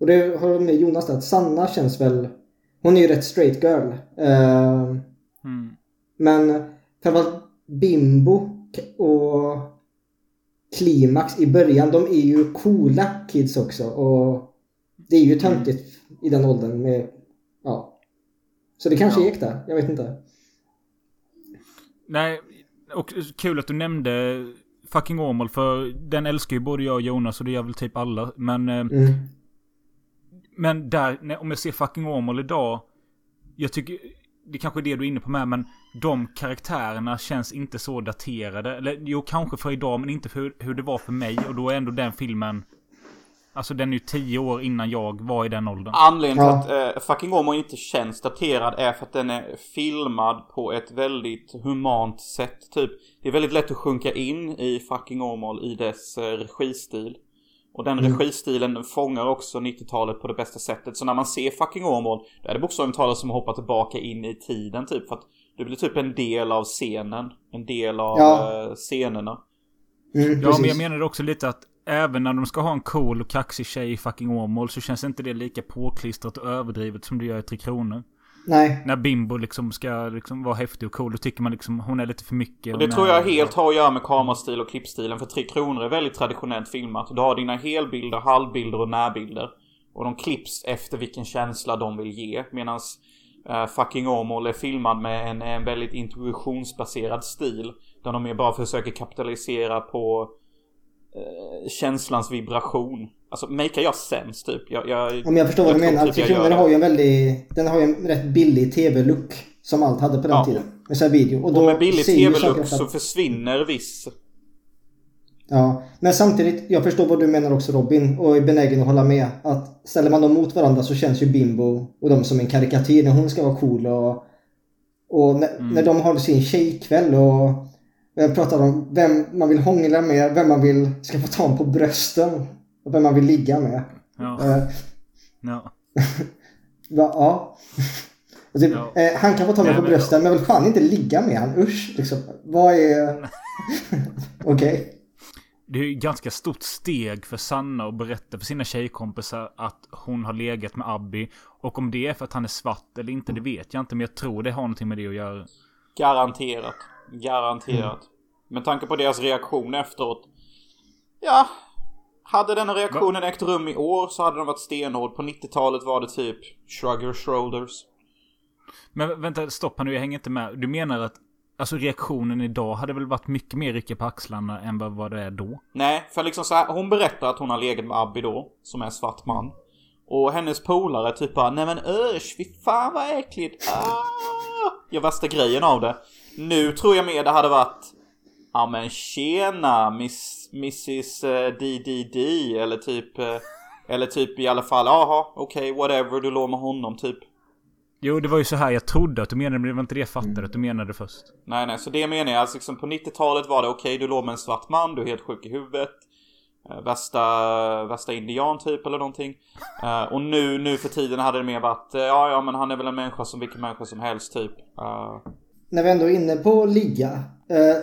och det har jag med Jonas där, att Sanna känns väl... Hon är ju rätt straight girl. Ehm,
Mm.
men framförallt Bimbo och Klimax i början, de är ju coola kids också. Och det är ju töntigt i den åldern med... Ja. Så det kanske
Ja.
är äkta, jag vet inte.
Nej, och kul att du nämnde fucking Åmål för den älskar ju både jag och Jonas och det gör väl typ alla. Men, eh,
Mm.
men där, om jag ser fucking Åmål idag. Jag tycker, det kanske är det du är inne på med, men de karaktärerna känns inte så daterade. Eller jo, kanske för idag, men inte för hur, hur det var för mig. Och då är ändå den filmen... Alltså den är ju tio år innan jag var i den åldern.
Anledningen
Ja.
till att eh, Fucking Åmål inte känns daterad är för att den är filmad på ett väldigt humant sätt. Typ, det är väldigt lätt att sjunka in i Fucking Åmål i dess eh, registil. Och den registilen fångar också 90-talet på det bästa sättet. Så när man ser Fucking Åmål, då är det bokstavligt talat som att hoppa tillbaka in i tiden typ. För att du blir typ en del av scenen. En del av
Ja.
eh, scenerna.
Mm,
Ja,
precis.
men jag menar också lite att även när de ska ha en cool och kaxig tjej i fucking Åmål så känns inte det lika påklistrat och överdrivet som det gör i Tre Kronor.
Nej.
När Bimbo liksom ska liksom vara häftig och cool, då tycker man liksom hon är lite för mycket.
Och det tror jag helt har att göra med kamerastil och klippstilen. För Tre Kronor är väldigt traditionellt filmat. Du har dina helbilder, halvbilder och närbilder. Och de klipps efter vilken känsla de vill ge. Medan uh, Fucking Åmål är filmad med en, en väldigt intuitionsbaserad stil. Där de mer bara försöker kapitalisera på eh, känslans vibration. Alltså, makear jag sens typ? Jag, jag,
Om jag förstår vad du menar.
typ jag det.
har ju en väldigt... Den har ju en rätt billig tv-look. Som allt hade på den
Ja.
tiden. Med så här video. Och
Och
då
med billig tv-look så försvinner viss
Ja. Men samtidigt, jag förstår vad du menar också Robin. Och är benägen att hålla med. Att ställer man dem mot varandra så känns ju Bimbo och de som en karikatyr när hon ska vara cool och... Och när, när de har sin tjejkväll och... Jag pratar om vem man vill hångla med, vem man vill ska få ta på brösten. Och vem man vill ligga med.
Ja,
Eh,
ja.
Ja. Och typ,
Ja.
eh, han kan få ta mig på brösten men jag vill fan inte ligga med han. Usch. Liksom. Vad är... Okej.
Det är ju ett ganska stort steg för Sanna att berätta för sina tjejkompisar att hon har legat med Abby. Och om det är för att han är svart eller inte, det vet jag inte. Men jag tror det har någonting med det att göra.
Garanterat. Garanterat. Med tanke på deras reaktion efteråt. Ja. Hade den reaktionen ägt rum i år så hade den varit stenhård. På 90-talet var det typ shrug your shoulders.
Men vänta, stopp här nu, jag hänger inte med. Du menar att alltså reaktionen idag hade väl varit mycket mer rycka på axlarna än vad vad det är då?
Nej, för liksom så här, hon berättar att hon har legat med Abby då, som är svart man. Och hennes polare typ bara, nej men ösch, fy fan vad äckligt. Ah! Gör värsta grejen av det. Nu tror jag mer det hade varit, ja men tjena miss, Mrs eh, DDD eller typ, eh, eller typ i alla fall, jaha okej whatever, du låg med honom typ.
Jo, det var ju så här jag trodde att du menade, men det var inte det jag fattade att du menade först.
Nej, nej, så det menar jag. Alltså, liksom, på 90-talet var det okej, du låg med en svart man, du är helt sjuk i huvudet. Eh, värsta, värsta indian typ eller någonting. Eh, och nu, nu för tiden hade det mer varit, eh, ja, ja, men han är väl en människa som vilken människa som helst typ. Eh,
När vi ändå är inne på ligga. Eh,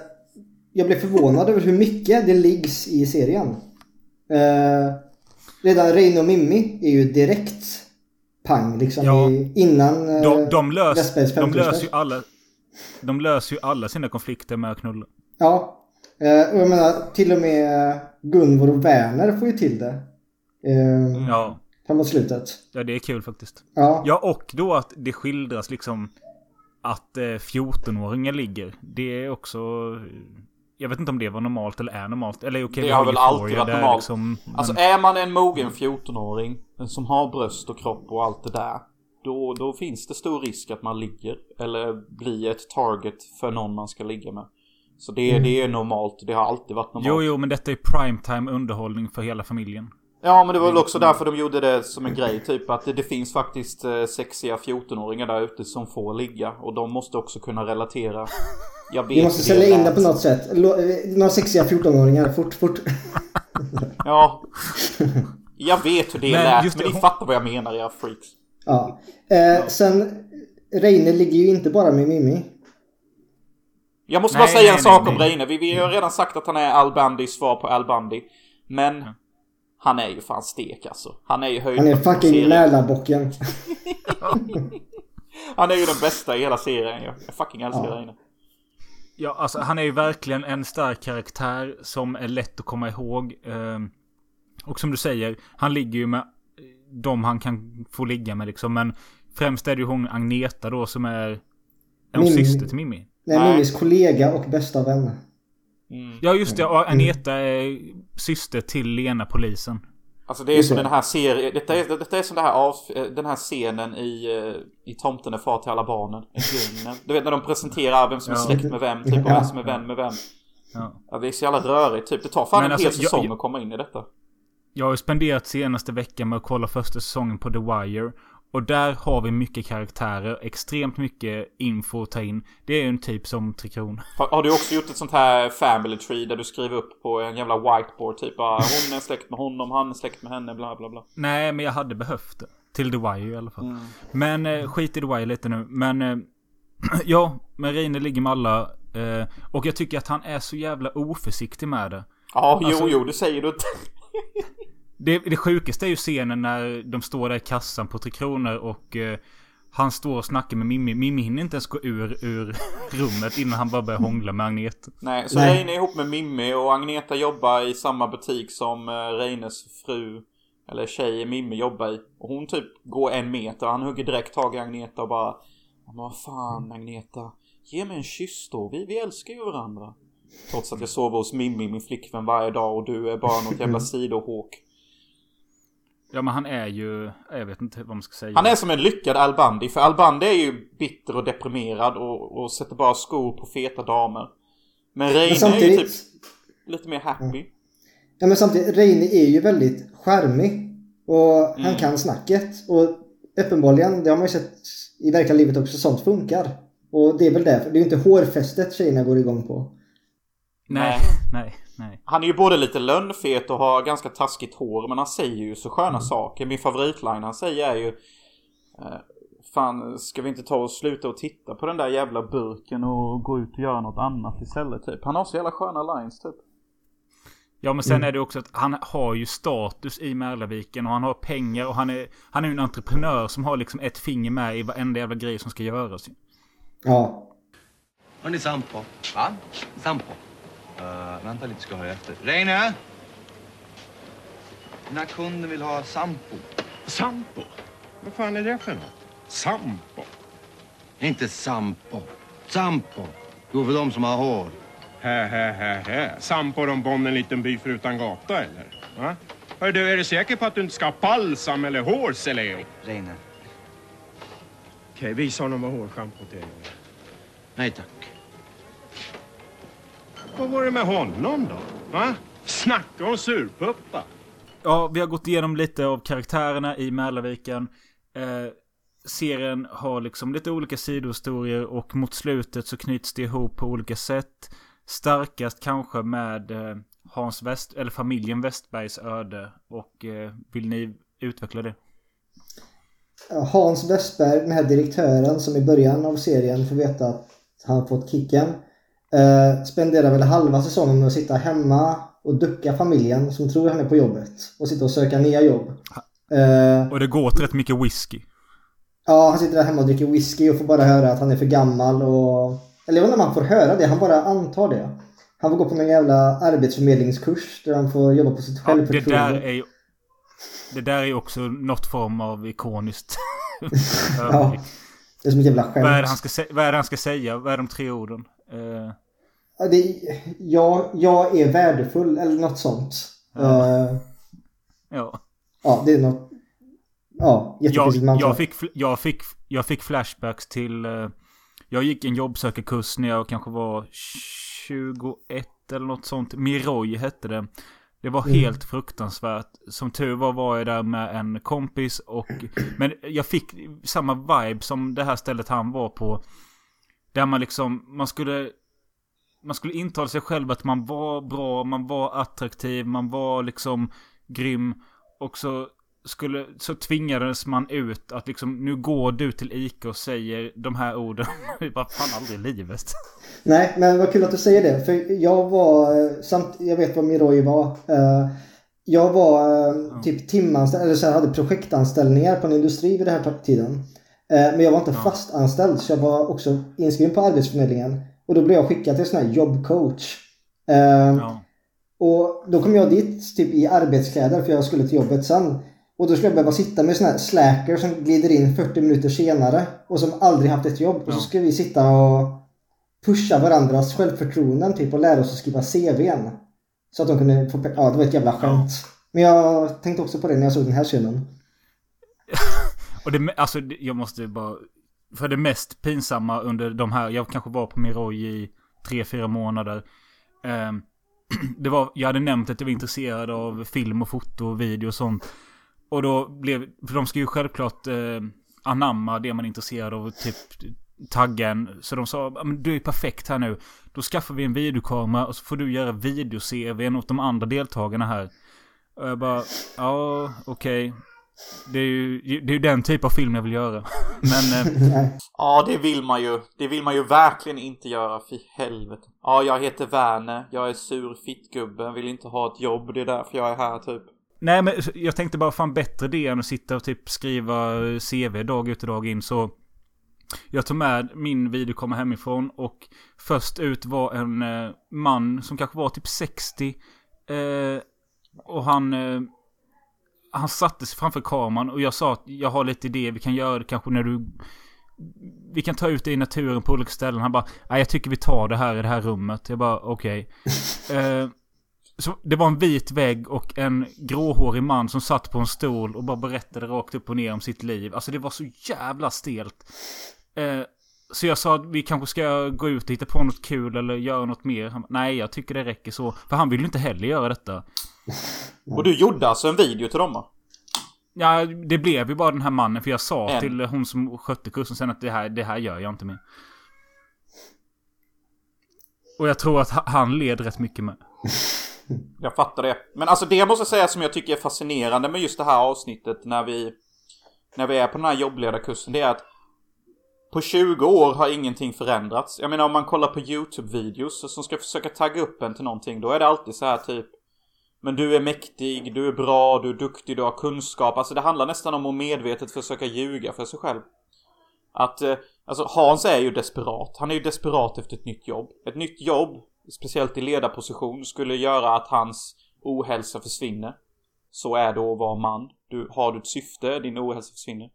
jag blev förvånad över hur mycket det liggs i serien. Eh, redan Reine och Mimmi är ju direkt pang liksom
Ja.
i, innan eh,
De, de, lös, de
50-årsfest.
löser ju alla... De löser ju alla sina konflikter med att knulla.
Ja. Eh, och jag menar till och med Gunvor och Werner får ju till det. Eh,
Ja.
Framåt slutet.
Ja, det är kul faktiskt.
Ja.
Ja, och då att det skildras liksom att eh, 14-åringar ligger. Det är också... Jag vet inte om det var normalt eller är normalt. Eller okej,
Det
vi
har väl alltid varit normalt.
Liksom,
Alltså
men,
är man en mogen 14-åring som har bröst och kropp och allt det där. Då, då finns det stor risk att man ligger. Eller blir ett target för någon man ska ligga med. Så det, det är normalt. Det har alltid varit normalt.
jo, jo, men detta är primetime underhållning för hela familjen.
Ja men det var väl också därför de gjorde det som en grej typ att det, det finns faktiskt eh, sexiga 14-åringar där ute som får ligga och de måste också kunna relatera. Jag vet
Vi måste sälja in det på något sätt. Eh, Några sexiga 14-åringar. Fort, fort.
Ja. Jag vet hur det
Men
lät
just
men
det,
ni
hon-
fattar vad jag menar era freaks.
Ja. Eh, sen, Reine ligger ju inte bara med Mimmi.
Jag måste
Nej,
bara säga
nej,
en sak
nej,
om
nej.
Reine. Vi, vi har redan sagt att han är Al Bandys svar på Al Bandy. Men han är ju fan stek alltså. Han är ju
Han är fucking. Mälarbocken.
Han är ju den bästa i hela serien. Jag, fucking älskar
Ja.
Reine.
Ja, alltså han är ju verkligen en stark karaktär som är lätt att komma ihåg. Ehm, Och som du säger, han ligger ju med de han kan få ligga med liksom. Men främst är det ju hon Agneta då som är... Är hon syster till Mimmi?
Nej,
Nej.
Mimmis kollega och bästa vän.
Mm.
Ja just det, och Agneta är syster till Lena polisen.
Alltså det är som den här serien, detta är, detta är som det här av, den här scenen i, eh, i Tomten är far till alla barnen. Du vet när de presenterar vem som är
Ja.
släkt med vem, typ och vem som är vän med vem.
Ja.
Ja, det är så jävla rörigt typ. Det tar fan
Men
en
alltså,
hel
jag-
säsong
jag-
att komma in i detta.
Jag har ju spenderat senaste veckan med att kolla första säsongen på The Wire. Och där har vi mycket karaktärer, extremt mycket info att ta in. Det är ju en typ som Tre Kronor.
Har, har du också gjort ett sånt här family tree där du skriver upp på en jävla whiteboard typ ah, hon är släkt med honom, han är släkt med henne, bla bla bla.
Nej, men jag hade behövt det. Till The Wire i alla fall.
Mm.
Men eh, skit i The Wire lite nu. Men eh, ja, men Reine ligger med alla. Eh, och jag tycker att han är så jävla oförsiktig med det.
Ja, jo,
Alltså-
jo, det säger du inte.
Det, det sjukaste är ju scenen när de står där i kassan på Tre Kronor och eh, han står och snackar med Mimmi. Mimmi hinner inte ens gå ur, ur rummet innan han bara börjar hångla med Agneta.
Nej, så
Nej.
Reine är ihop med Mimmi och Agneta jobbar i samma butik som eh, Reines fru, eller tjej Mimmi jobbar i. Och hon typ går en meter, han hugger direkt tag i Agneta och bara Men vad fan Agneta, ge mig en kyss då, vi, vi älskar ju varandra. Trots att jag sover hos Mimmi, min flickvän, varje dag och du är bara något jävla sidohåk.
Ja men han är ju, jag vet inte vad man ska säga.
Han är som en lyckad Al Bundy, för Al Bundy är ju bitter och deprimerad och, och sätter bara skor på feta damer. Men Reine
Men
är ju
samtidigt...
typ lite mer happy.
Ja men samtidigt, Reine är ju väldigt charmig. Och han
Mm.
kan snacket. Och uppenbarligen, det har man ju sett i verkliga livet också, sånt funkar. Och det är väl därför. Det är ju inte hårfästet tjejerna går igång på.
Nej, nej, nej.
Han är ju både lite lönnfet och har ganska taskigt hår men han säger ju så sköna saker. Min favoritline han säger är ju Eh, fan, ska vi inte ta och sluta och titta på den där jävla burken och gå ut och göra något annat istället typ? Han har så jävla sköna lines typ.
Ja men sen är det också att han har ju status i Mälarviken och han har pengar och han är, han är ju en entreprenör som har liksom ett finger med i varenda jävla grej som ska göras.
Ja.
Hörni Sampo. Va? Sampo. Uh, vänta lite ska höra efter. Reine! Den här kunden vill ha Sampo.
Sampo? Vad fan är det för något? Sampo?
Inte Sampo. Sampo. Jo, för de som har hår.
Hä, hä, hä, hä. Sampo de bomb en liten by förutan gata eller? Va? Hör du, är du säker på att du inte ska ha balsam eller hårseleo?
Reine.
Okej, visa honom vad hårschampot är.
Nej tack.
Vad var det med honom då? Va? Snacka om surpuppa.
Ja, vi har gått igenom lite av karaktärerna i Mälarviken. Eh, serien har liksom lite olika sidohistorier och mot slutet så knyts det ihop på olika sätt. Starkast kanske med eh, Hans West, eller familjen Westbergs öde. Och eh, vill ni utveckla det?
Hans Westberg, den här direktören som i början av serien får veta att han fått kicken. Eh, spenderar väl halva säsongen med att sitta hemma och ducka familjen som tror han är på jobbet. Och sitta och söka nya jobb. Eh,
Och det går till rätt mycket whisky.
ja, han sitter där hemma och dricker whisky och får bara höra att han är för gammal och... Eller jag vet inte om han får höra det, han bara antar det. Han får gå på någon jävla arbetsförmedlingskurs där han får jobba på sitt
Ja, det
självförtroende.
där är ju... Det där är ju också något form av ikoniskt.
Ja, det är som ett jävla skämt.
vad, är det han ska vad är det han ska säga? Vad är de tre orden?
Ja, det, jag, jag är värdefull eller något sånt.
Ja.
Eh,
ja.
ja, det är något... Ja,
Jag, jag, fick, jag, fick, jag fick flashbacks till... eh, jag gick en jobbsökarkurs när jag kanske var 21 eller något sånt. Miroj hette det. Det var
Mm.
helt fruktansvärt. Som tur var var jag där med en kompis och... Men jag fick samma vibe som det här stället han var på. Där man liksom, man skulle... Man skulle intala sig själv att man var bra, man var attraktiv, man var liksom grym. Och så skulle, så tvingades man ut att liksom, nu går du till Ica och säger de här orden. Det bara fan aldrig i livet.
Nej, men vad kul att du säger det. För jag var, eh, samt, jag vet vad Miroi var. Eh, Jag var eh, typ timanställd, eller så här, hade projektanställningar på en industri vid den här tiden. Men jag var inte fastanställd så jag var också inskriven på Arbetsförmedlingen. Och då blev jag skickad till en sån här jobbcoach. Eh,
Ja.
Och då kom jag dit typ i arbetskläder för jag skulle till jobbet sen. Och då skulle jag behöva sitta med sån här slacker som glider in 40 minuter senare och som aldrig haft ett jobb. Och så skulle vi sitta och pusha varandras självförtroenden typ och lära oss att skriva CVn. Så att de kunde få Ja, det var ett jävla skämt. Men jag tänkte också på det när jag såg den här scenen.
Och det, alltså jag måste bara... För det mest pinsamma under de här, jag kanske var på Miroj i tre, fyra månader. Eh, det var, jag hade nämnt att jag var intresserad av film och foto och video och sånt. Och då blev, för de ska ju självklart eh, anamma det man är intresserad av och typ taggen. Så de sa, du är perfekt här nu. Då skaffar vi en videokamera och så får du göra video-CVn åt de andra deltagarna här. Och jag bara, ja okej. Det är ju det är ju den typ av film jag vill göra. Men eh.
Ja, det vill man ju. Det vill man ju verkligen inte göra, för helvete. Ja, jag heter Werner. Jag är sur fittgubbe. Vill inte ha ett jobb. Det är därför jag är här, typ.
Nej men jag tänkte bara fan bättre det än att sitta och typ skriva CV dag ut och dag in så Jag tog med min videokamera hemifrån och först ut var en eh, man som kanske var typ 60 eh, Och han eh, Han satte sig framför kameran och jag sa att jag har lite idéer, vi kan göra det kanske när du Vi kan ta ut det i naturen på olika ställen. Han bara Nej jag tycker vi tar det här i det här rummet. Jag bara okej. Eh, så det var en vit vägg och en gråhårig man som satt på en stol och bara berättade rakt upp och ner om sitt liv. Alltså det var så jävla stelt. Eh, så jag sa att vi kanske ska gå ut och hitta på något kul eller göra något mer. Han, Nej, jag tycker det räcker så. För han ville ju inte heller göra detta.
Och du gjorde alltså en video till dem va?
Ja, det blev ju bara den här mannen. För jag sa
En.
till hon som skötte kursen sen att det här, det här gör jag inte mer. Och jag tror att ha- han led rätt mycket med.
Jag fattar det. Men alltså det jag måste säga som jag tycker är fascinerande med just det här avsnittet när vi... när vi är på den här jobbledarkursen, det är att på 20 år har ingenting förändrats. Jag menar om man kollar på YouTube-videos som ska försöka tagga upp en till någonting, då är det alltid så här typ Men du är mäktig, du är bra, du är duktig, du har kunskap. Alltså det handlar nästan om att medvetet försöka ljuga för sig själv. Att, eh, alltså Hans är ju desperat. Han är ju desperat efter ett nytt jobb. Ett nytt jobb, speciellt i ledarposition, skulle göra att hans ohälsa försvinner. Så är det att vara man. Du, har du ett syfte, din ohälsa försvinner.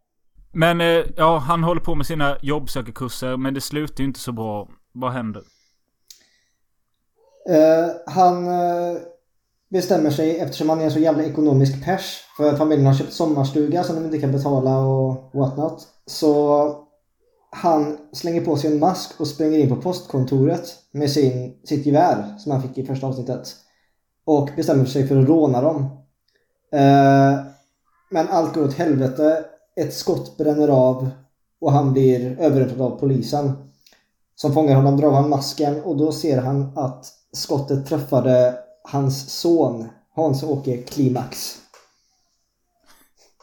Men eh, ja, han håller på med sina jobbsökarkurser. Men det slutar ju inte så bra. Vad händer?
Uh, han uh, bestämmer sig eftersom han är en så jävla ekonomisk pers för att familjen har köpt sommarstuga som de inte kan betala och whatnot. Så han slänger på sig en mask och springer in på postkontoret med sin, sitt gevär som han fick i första avsnittet. Och bestämmer sig för att råna dem. Uh, men allt går åt helvete. Ett skott bränner av och han blir överrumplad av polisen. Som fångar honom, drar av han masken och då ser han att skottet träffade hans son Hans-Åke Klimax.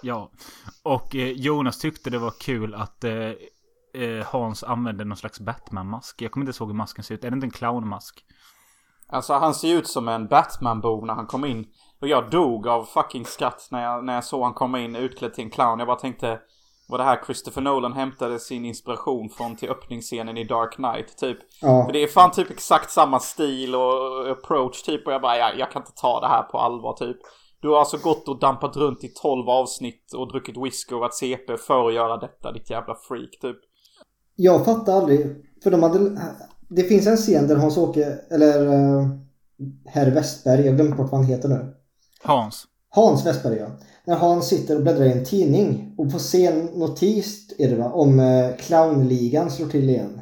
Ja. Och eh, Jonas tyckte det var kul att eh, eh, Hans använde någon slags Batman-mask. Jag kommer inte ihåg hur masken ser ut. Är det inte en clownmask?
Alltså han ser ut som en Batman-bo när han kom in. Och jag dog av fucking skratt när jag, när jag såg han komma in utklädd till en clown. Jag bara tänkte var det här Christopher Nolan hämtade sin inspiration från till öppningsscenen i Dark Knight typ.
Ja.
För det är fan typ exakt samma stil och approach typ. Och jag bara, jag, jag kan inte ta det här på allvar typ. Du har alltså gått och dampat runt i 12 avsnitt och druckit whisky och varit CP för att göra detta, ditt jävla freak typ.
Jag fattar aldrig. För de hade... Det finns en scen där Hans-Åke, eller uh, Herr Westberg, jag glömde bort vad han heter nu.
Hans.
Hans Westberg ja. När Hans sitter och bläddrar i en tidning och får se en notis är det va, om uh, clownligan slår till igen.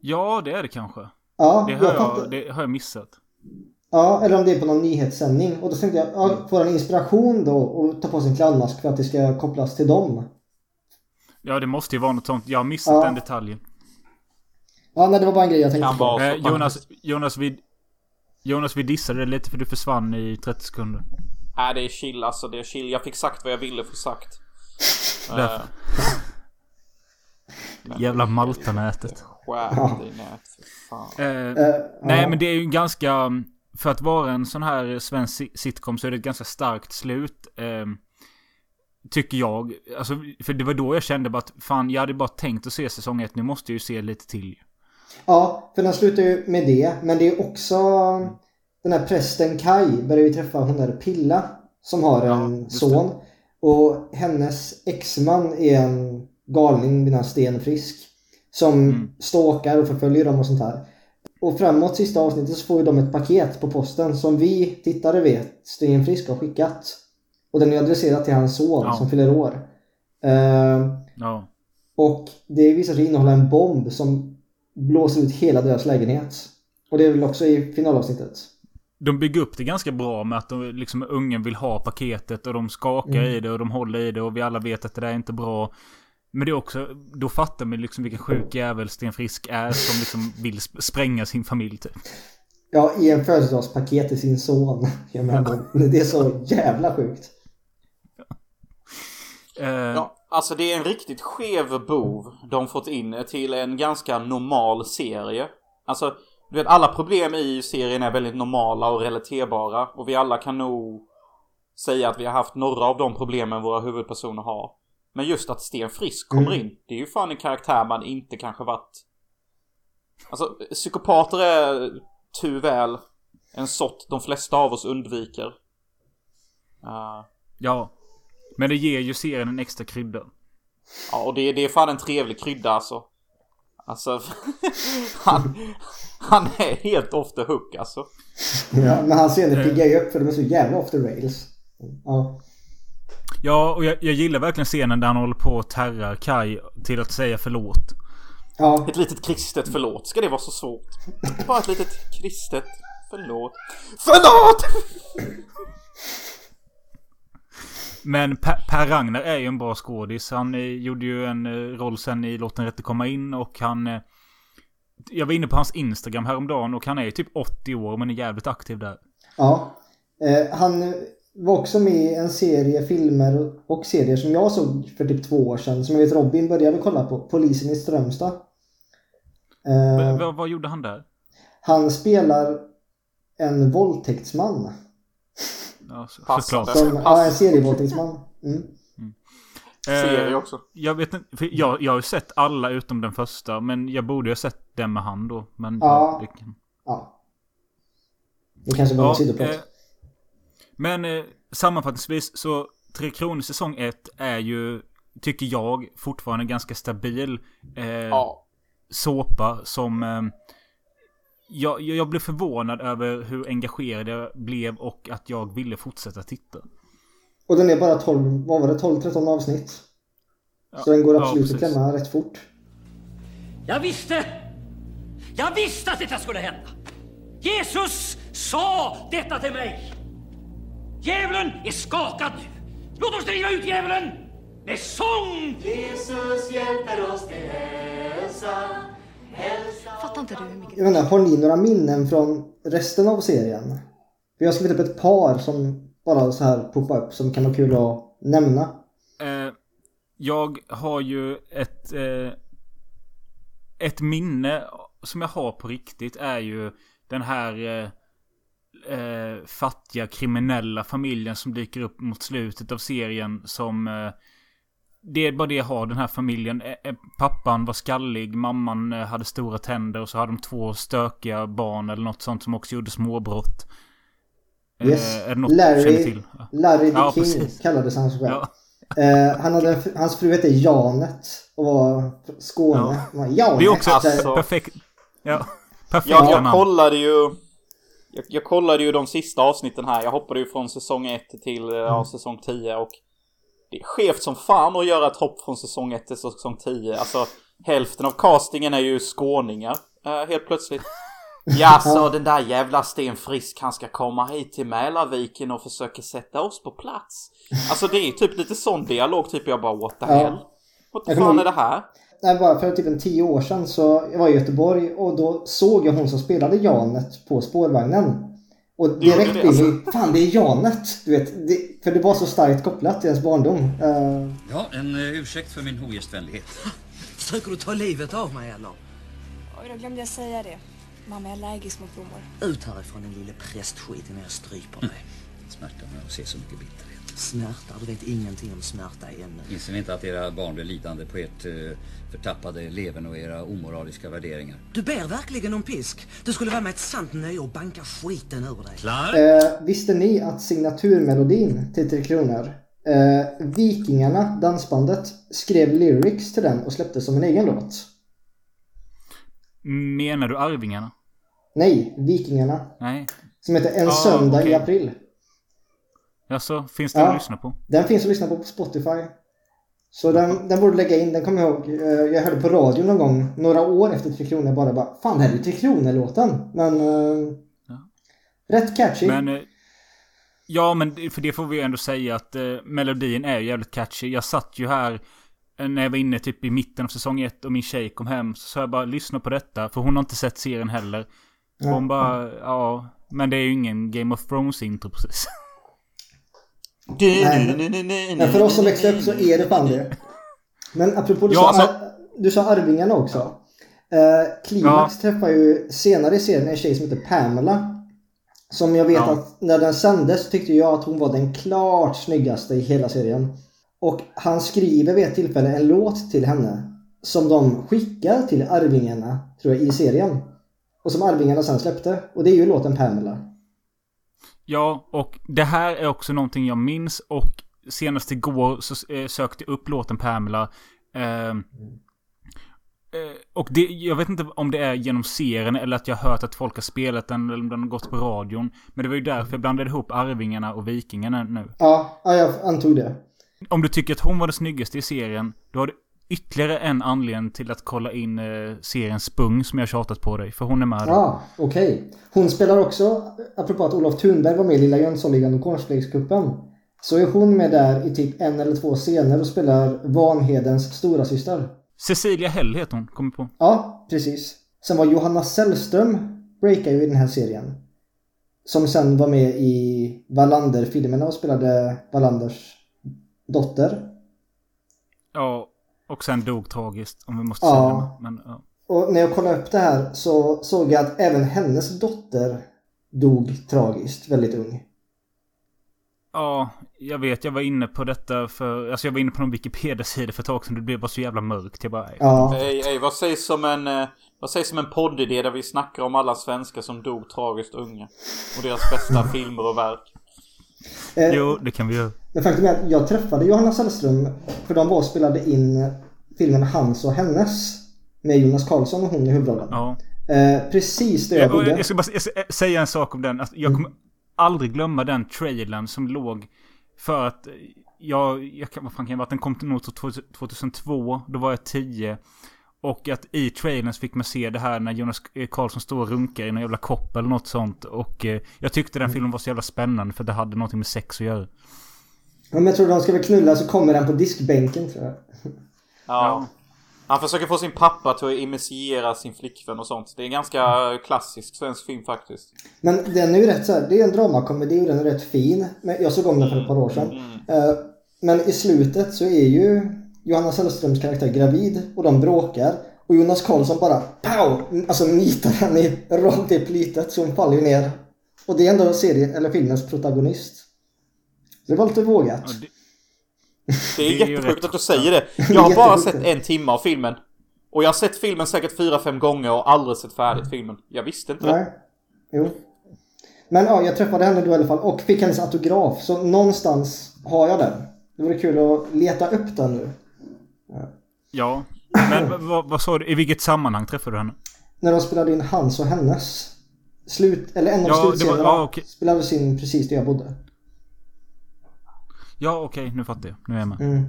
Ja, det är det kanske.
Ja,
Det har
jag
jag, det har jag missat.
Ja, eller om det är på någon nyhetssändning. Och då tänkte jag, ja, får han inspiration då och ta på sig en clownmask för att det ska kopplas till dem?
Ja, det måste ju vara något sånt. Jag har missat
Ja.
den detaljen.
Ja, nej det var bara en grej jag tänkte på.
Eh, Jonas, Jonas, vi, Jonas, vi dissade det lite för du försvann i 30 sekunder.
Nej, det är chill alltså. Det är chill. Jag fick sagt vad jag ville få sagt.
Därför.
Men-
Jävla Maltanätet.
Skär dig nät, för fan.
Eh,
Eh,
nej, men det är ju ganska... För att vara en sån här svensk si- sitcom så är det ett ganska starkt slut. Eh, tycker jag. Alltså, för det var då jag kände bara att fan, jag hade bara tänkt att se säsong ett. Nu måste jag ju se lite till.
Ja, för den slutar ju med det. Men det är också den här prästen Kai börjar ju träffa hon där Pilla som har en
just
son. Och hennes exman är en galning vid namn Sten Frisk. Som
Mm.
stalkar och förföljer dem och sånt här. Och framåt sista avsnittet så får ju de ett paket på posten som vi tittare vet Sten Frisk har skickat. Och den är adresserad till hans son
Ja.
som fyller år. Eh,
Ja.
och det visar sig innehålla en bomb som blåser ut hela deras lägenhet. Och det är väl också i finalavsnittet.
De bygger upp det ganska bra med att de, liksom, ungen vill ha paketet och de skakar
Mm.
i det och de håller i det och vi alla vet att det där är inte bra. Men det är också, då fattar man liksom vilken sjuk jävel Sten Frisk är som liksom vill sp- spränga sin familj typ.
Ja, i en födelsedagspaket till sin son. Jag menar, det är så jävla sjukt.
Eh,
Ja, alltså det är en riktigt skev bov de fått in till en ganska normal serie. Alltså, du vet alla problem i serien är väldigt normala och relaterbara. Och vi alla kan nog säga att vi har haft några av de problemen våra huvudpersoner har. Men just att Sten Frisk kommer
Mm.
in, det är ju fan en karaktär man inte kanske varit... Alltså, psykopater är tyväl en sort de flesta av oss undviker. Uh,
Ja. Men det ger ju serien en extra krydda.
Ja, och det, det är fan en trevlig krydda alltså. Alltså, han, han är helt off the hook alltså.
Ja, men hans scener piggar ju upp för de är så jävla off the rails. Ja.
Ja, och jag, jag gillar verkligen scenen där han håller på och terrar Kai till att säga förlåt.
Ja,
Ett litet kristet förlåt, ska det vara så svårt? Bara ett litet kristet förlåt. FÖRLÅT!
Men Per, per Ragnar är ju en bra skådis. Han eh, gjorde ju en eh, roll sen i Låt den rätte komma in och han... Eh, jag var inne på hans Instagram häromdagen och han är ju typ 80 år men är jävligt aktiv där.
ja. Han var också med i en serie filmer och serier som jag såg för typ två år sedan. Som jag vet Robin började kolla på. Polisen i Strömstad. Eh,
Vad, vad gjorde han där?
han spelar en våldtäktsman.
Ja, så-
Passande.
såklart.
Ja, en serievåldtäktsman. Mm.
Serie
Eh,
också.
Jag vet inte, för jag, jag har ju sett alla utom den första. Men jag borde ju ha sett den med han då. Men
Ja.
det kan...
Ja. Det kanske var en
Ja,
sidoprat.
eh, men eh, sammanfattningsvis så Tre Kronor säsong 1 är ju, tycker jag, fortfarande ganska stabil eh,
Ja.
såpa som... Eh, jag, jag blev förvånad över hur engagerad jag blev och att jag ville fortsätta titta.
Och den är bara 12, vad var det, 12-13 avsnitt. Så den går
ja,
absolut att
precis.
klämma rätt fort.
Jag visste! Jag visste att detta skulle hända! Jesus sa detta till mig! Djävulen är skakad nu! Låt oss driva ut djävulen med sång!
Fattar inte du hur mycket...
Jag menar, har ni några minnen från resten av serien? För jag har skrivit upp ett par som bara så här poppar upp som kan vara kul att nämna.
Eh, jag har ju ett... Eh, ett minne som jag har på riktigt är ju den här eh, eh, fattiga kriminella familjen som dyker upp mot slutet av serien som... Eh, det är bara det jag har, den här familjen. Eh, eh, pappan var skallig, mamman eh, hade stora tänder och så hade de två stökiga barn eller något sånt som också gjorde småbrott. Eh,
Yes.
är det något du känner
Larry,
till? Ja.
Larry the
Ja,
King
precis.
kallades han sig själv.
Ja.
Eh, han hade hans fru hette Janet och var Skåne.
Ja.
Janet.
Det är också
Alltså-
perfekt. Ja. Perfekt
Jag, jag
namn.
kollade ju... Jag, jag kollade ju de sista avsnitten här. Jag hoppade ju från säsong 1 till eh, ja, säsong 10 och... Det är skevt som fan att göra ett hopp från säsong 1 till säsong 10. Alltså, hälften av castingen är ju skåningar. eh, helt plötsligt. Ja, så den där jävla Sten Frisk, han ska komma hit till Mälarviken och försöka sätta oss på plats. Alltså det är typ lite sån dialog, typ jag bara what the
Ja.
hell? What the fan är det här?
Nej, bara för typ en tio år sedan så jag var i Göteborg och då såg jag hon som spelade Janet på spårvagnen. Och direkt
det,
blev
alltså.
det fan det är Janet! Du vet, det, för det var så starkt kopplat till ens barndom. Eh,
Ja, en uh, ursäkt för min ogästvänlighet. Försöker du ta livet av mig eller?
Oj, då glömde jag säga det. Mamma är allergisk mot blommor.
Ut härifrån din lille prästskit innan jag stryper dig. Smärta med att se så mycket bitterhet. Smärta? Du vet ingenting om smärta ännu.
Inser ni inte att era barn blir lidande på ert eh, förtappade leven och era omoraliska värderingar?
Du ber verkligen om pisk. Det skulle vara mig ett sant nöje att banka skiten ur dig. Klar?
eh, visste ni att signaturmelodin till Tre Kronor, eh, Vikingarna, dansbandet, skrev lyrics till den och släppte som en egen låt?
Menar du Arvingarna?
Nej, Vikingarna.
Nej.
Som heter En
Ah,
söndag i
okej.
april.
Alltså, finns det
Ja.
att lyssna på?
Den finns att lyssna på på Spotify. Så den, den borde lägga in. Den kommer jag ihåg. eh, Jag hörde på radio någon gång. Några år efter Tre Kronor bara bara. Fan det här är ju Tre Kronor-låten. Men... eh, Rätt catchy.
Men... eh, Ja, men för det får vi ändå säga att eh, melodin är ju jävligt catchy. Jag satt ju här när jag var inne typ i mitten av säsong ett och min tjej kom hem. Så sa jag bara lyssna på detta. För hon har inte sett serien heller. Hon bara, ja. Men det är ju ingen Game of Thrones intro precis.
Nej, men för oss som växte upp så är det fan det. Men apropå du,
Ja,
sa,
alltså-
du sa Arvingarna också. Eh, Klimax träffar ju senare i serien en tjej som heter Pamela. Som jag vet
Ja.
att när den sändes tyckte jag att hon var den klart snyggaste i hela serien. Och han skriver vid ett tillfälle en låt till henne. Som de skickar till Arvingarna, tror jag, i serien. Och som Arvingarna sen släppte. Och det är ju låten Pamela.
Ja, och det här är också någonting jag minns. Och senast igår så eh, sökte jag upp låten Pamela. Eh, eh, och det, jag vet inte om det är genom serien eller att jag har hört att folk har spelat den eller om den har gått på radion. Men det var ju därför jag blandade ihop Arvingarna och Vikingarna nu.
Ja, ja jag antog det.
Om du tycker att hon var den snyggaste i serien, då har du ytterligare en anledning till att kolla in eh, serien Spung som jag tjatat på dig. För hon är med.
Ja, ah, okej. Hon spelar också, apropå att Olof Thunberg var med i Lilla Jönssonligan och Cornflakescupen. Så är hon med där i typ en eller två scener och spelar Vanhedens stora syster.
Cecilia Hell heter hon, kommer på.
Ja, precis. Sen var Johanna Sällström breakar ju i den här serien. Som sen var med i Wallander-filmerna och spelade Wallanders dotter.
Ja, och sen dog tragiskt om vi måste
Ja.
säga det. Men, ja.
Och när jag kollade upp det här så såg jag att även hennes dotter dog tragiskt, väldigt ung.
ja, jag vet. Jag var inne på detta för... Alltså jag var inne på någon Wikipedia-sida för ett tag sedan. Det blev bara så jävla mörkt. Jag bara...
Ja.
Ey, ey, vad sägs som en, eh, vad sägs som en poddidé där vi snackar om alla svenskar som dog tragiskt unga? Och deras bästa filmer och verk.
Eh,
Jo, det kan vi göra.
Men faktum är att jag träffade Johanna Sällström för de var och spelade in filmen Hans och hennes med Jonas Karlsson och hon i huvudrollen.
Ja.
Eh, precis där jag
Jag,
bodde.
jag ska bara jag säga en sak om den. Alltså, jag kommer aldrig glömma den trailern som låg för att jag, jag kan, vad fan kan det ha varit? Den kom till nog till 2002. Då var jag 10. Och att i trailern så fick man se det här när Jonas Karlsson står och runkar i någon jävla kopp eller något sånt. Och eh, jag tyckte den filmen var så jävla spännande för det hade någonting med sex att göra.
Ja, men jag tror de ska väl knulla så kommer den på diskbänken tror jag.
Ja. Han försöker få sin pappa till att initiera sin flickvän och sånt. Det är en ganska klassisk svensk film faktiskt.
Men den är ju rätt så här, det är en dramakomedi och den är rätt fin. Men jag såg om den för ett par år sedan. Eh, Men i slutet så är ju Johanna Sällströms karaktär gravid och de bråkar. Och Jonas Karlsson bara pow! Alltså nitar henne i- rakt i plytet så hon faller ner. Och det är ändå serien, eller filmens protagonist. Det var lite vågat.
Det är
Det är ju
jättesjukt att du säger det.
Det
Jag har bara sett en timme av filmen. Och jag har sett filmen säkert fyra fem gånger och aldrig sett färdigt filmen. Jag visste inte det.
Nej. Jo. Men ja, jag träffade henne då i alla fall och fick hennes autograf. Så någonstans har jag den. Det vore kul att leta upp den nu.
Ja. Men vad- vad, sa du? I vilket sammanhang träffade du henne?
När de spelade in hans och hennes. Slut, eller en av
Ja,
slutscenerna
ja, okej.
spelades in precis där jag bodde.
Ja, okej. nu fattar jag. Nu är jag med.
Mm.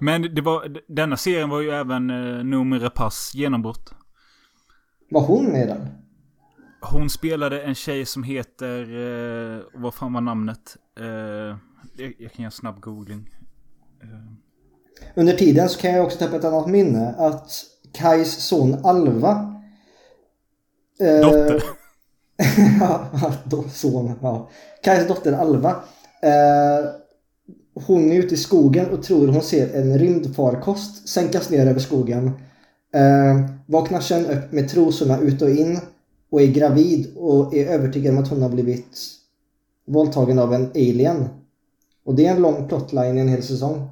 Men det var, denna serien var ju även eh, Noomi Rapace genombrott.
Var hon med i den?
Hon spelade en tjej som heter... Eh, vad fan var namnet? Eh, jag, jag kan göra en snabb googling.
Under tiden så kan jag också ta upp ett annat minne. Att Kais son Alva. eh,
Dotter.
ja, son. Ja. Kais dotter Alva. Eh, hon är ute i skogen och tror hon ser en rymdfarkost sänkas ner över skogen. Eh, vaknar sen upp med trosorna ut och in och är gravid och är övertygad om att hon har blivit våldtagen av en alien. Och det är en lång plotline i en hel säsong.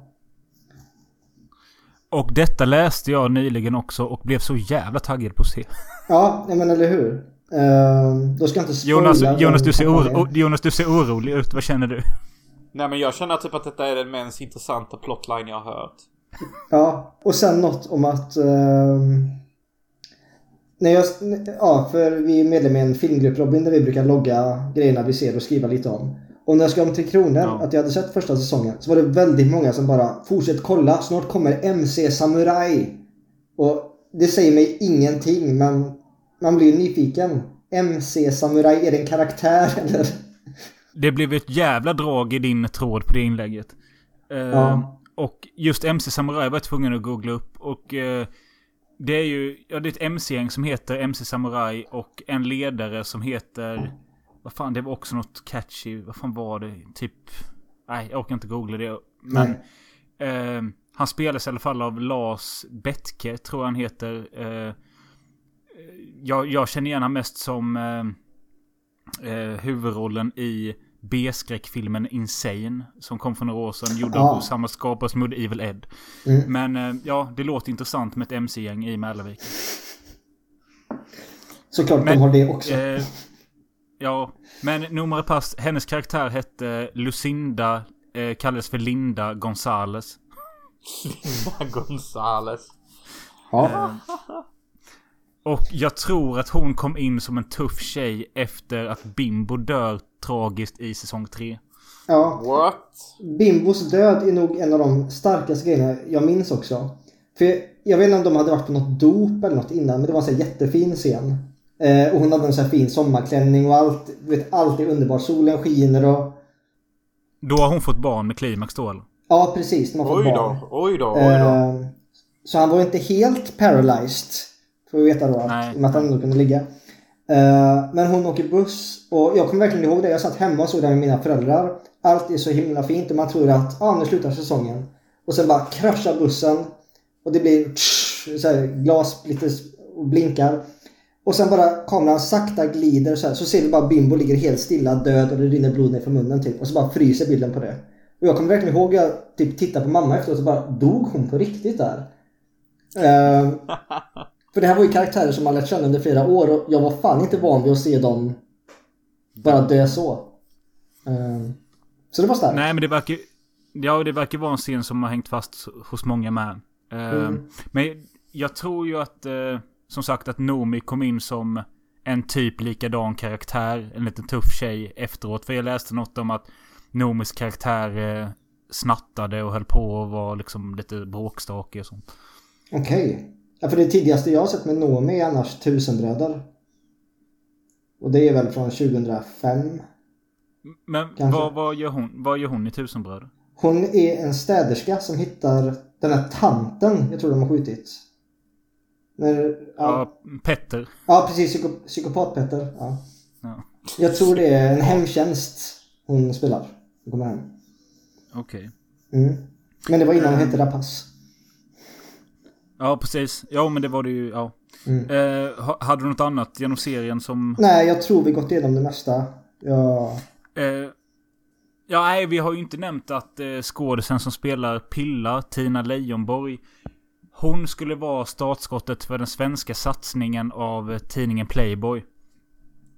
Och detta läste jag nyligen också och blev så jävla taggad på att se.
Ja, men eller hur. Uh, då ska jag inte
Jonas, Jonas, du ser oro, Jonas, du ser orolig ut. Vad känner du?
Nej men jag känner typ att detta är den mest intressanta plotline jag har hört.
Ja, och sen något om att... ehm, när jag, ja, för vi är medlem i en filmgrupp Robin där vi brukar logga grejerna vi ser och skriva lite om. Och när jag skrev om Tre Kronor,
Ja.
att jag hade sett första säsongen, så var det väldigt många som bara Fortsätt kolla, snart kommer MC Samurai. Och det säger mig ingenting, men man blir nyfiken. MC Samurai, är det en karaktär eller?
Det blev ett jävla drag i din tråd på det inlägget. Eh,
Ja.
Och just MC Samurai var jag tvungen att googla upp. Och eh, det är ju ja, det är ett MC-gäng som heter MC Samurai och en ledare som heter... Vad fan, det var också något catchy. Vad fan var det? Typ... Nej, jag orkar inte googla det. Men... Eh, han spelas i alla fall av Lars Bettke, tror jag han heter. Eh, jag, jag känner igen honom mest som eh, eh, huvudrollen i B-skräckfilmen Insane. Som kom för några år sedan. Gjord
Ah.
av samma skapare som gjorde Evil Ed.
Mm.
Men eh, ja, det låter intressant med ett MC-gäng i Mälarvik.
Såklart
Men,
de har det också.
Eh, ja, men Nomare Pass, hennes karaktär hette Lucinda, eh, kallades för Linda Gonzales.
Linda Gonzales.
Ja.
Och jag tror att hon kom in som en tuff tjej efter att Bimbo dör tragiskt i säsong 3.
ja.
What?
Bimbos död är nog en av de starkaste grejerna jag minns också. För jag vet inte om de hade varit på något dop eller något innan, men det var en sån jättefin scen. Eh, och hon hade en sån här fin sommarklänning och allt, du vet, allt är underbart. Solen skiner och...
Då har hon fått barn med klimax då eller?
Ja, precis. De har fått
Oj
barn.
då, oj då, oj då.
Eh, så han var inte helt paralyzed. Får vi veta då, att,
Nej.
i och med att han ändå kunde ligga. Eh, men hon åker buss och jag kommer verkligen ihåg det. Jag satt hemma och såg det med mina föräldrar. Allt är så himla fint och man tror att ah, nu slutar säsongen. Och sen bara kraschar bussen. Och det blir tsch, så här, glas lite och blinkar. Och sen bara kameran sakta glider så här. Så ser vi bara Bimbo ligger helt stilla död och det rinner blod ner från munnen typ. Och så bara fryser bilden på det. Och jag kommer verkligen ihåg att jag typ tittade på mamma efteråt och bara dog hon på riktigt där? Eh, för det här var ju karaktärer som man lärt känna under flera år och jag var fan inte van vid att se dem bara dö så. Eh, så det var starkt.
Nej men det verkar Ja det verkar vara en scen som har hängt fast hos många med. Eh,
Mm.
Men jag tror ju att Som sagt att Nomi kom in som En typ likadan karaktär. En liten tuff tjej efteråt. För jag läste något om att Nomis karaktär eh, snattade och höll på och var liksom lite bråkstakig och sånt.
Okej. Ja, för det tidigaste jag har sett med Noomi är annars Tusenbröder. Och det är väl från 2005.
Men vad, vad, gör hon, vad gör hon i Tusenbröder?
Hon är en städerska som hittar den här tanten jag tror de har skjutit. När, ja,
Petter.
ja precis. Psyko, Psykopat-Petter. Ja.
Ja.
Jag tror det är en hemtjänst hon spelar. Hon kommer hem.
Okej.
Mm. Men det var innan hon hette Rapace.
Ja, precis. Ja, men det var det ju. Ja.
Mm.
Eh, ha- hade du något annat genom serien som...
Nej, jag tror vi gått igenom det mesta. Ja.
Eh, ja, nej, vi har ju inte nämnt att eh, skådisen som spelar Pilla, Tina Leijonborg. Hon skulle vara startskottet för den svenska satsningen av tidningen Playboy.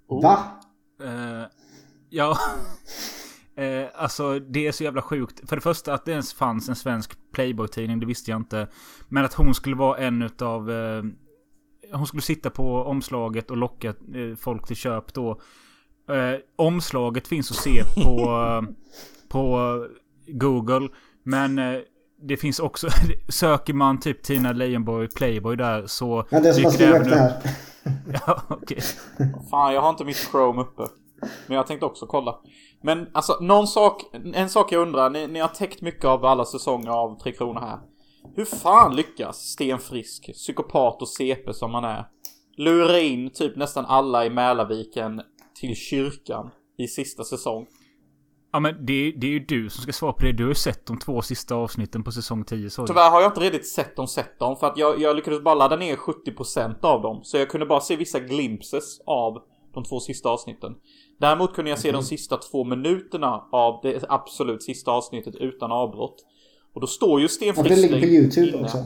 Va?
Eh, ja. eh, alltså det är så jävla sjukt. För det första att det ens fanns en svensk Playboy-tidning, det visste jag inte. Men att hon skulle vara en utav... Eh, hon skulle sitta på omslaget och locka folk till köp då. Omslaget finns att se på, på Google. Men det finns också... söker man typ Tina Leijonborg Playboy där så...
Ja, det är som har skrivit här.
Ja, okej.
Fan, jag har inte mitt Chrome uppe. Men jag tänkte också kolla. Men alltså, någon sak, en sak jag undrar. Ni, ni har täckt mycket av alla säsonger av Tre Kronor här. Hur fan lyckas Sten Frisk, psykopat och CP som han är, lura in typ nästan alla i Mälarviken till kyrkan i sista säsong?
Ja men det, det är ju du som ska svara på det. Du har ju sett de två sista avsnitten på säsong 10 så.
Tyvärr har jag inte riktigt sett dem, sett dem. För att jag, jag lyckades bara ladda ner 70% av dem. Så jag kunde bara se vissa glimpses av de två sista avsnitten. Däremot kunde jag se de sista två minuterna av det absolut sista avsnittet utan avbrott. Och då står ju Sten
Och det ligger på YouTube
inne.
också.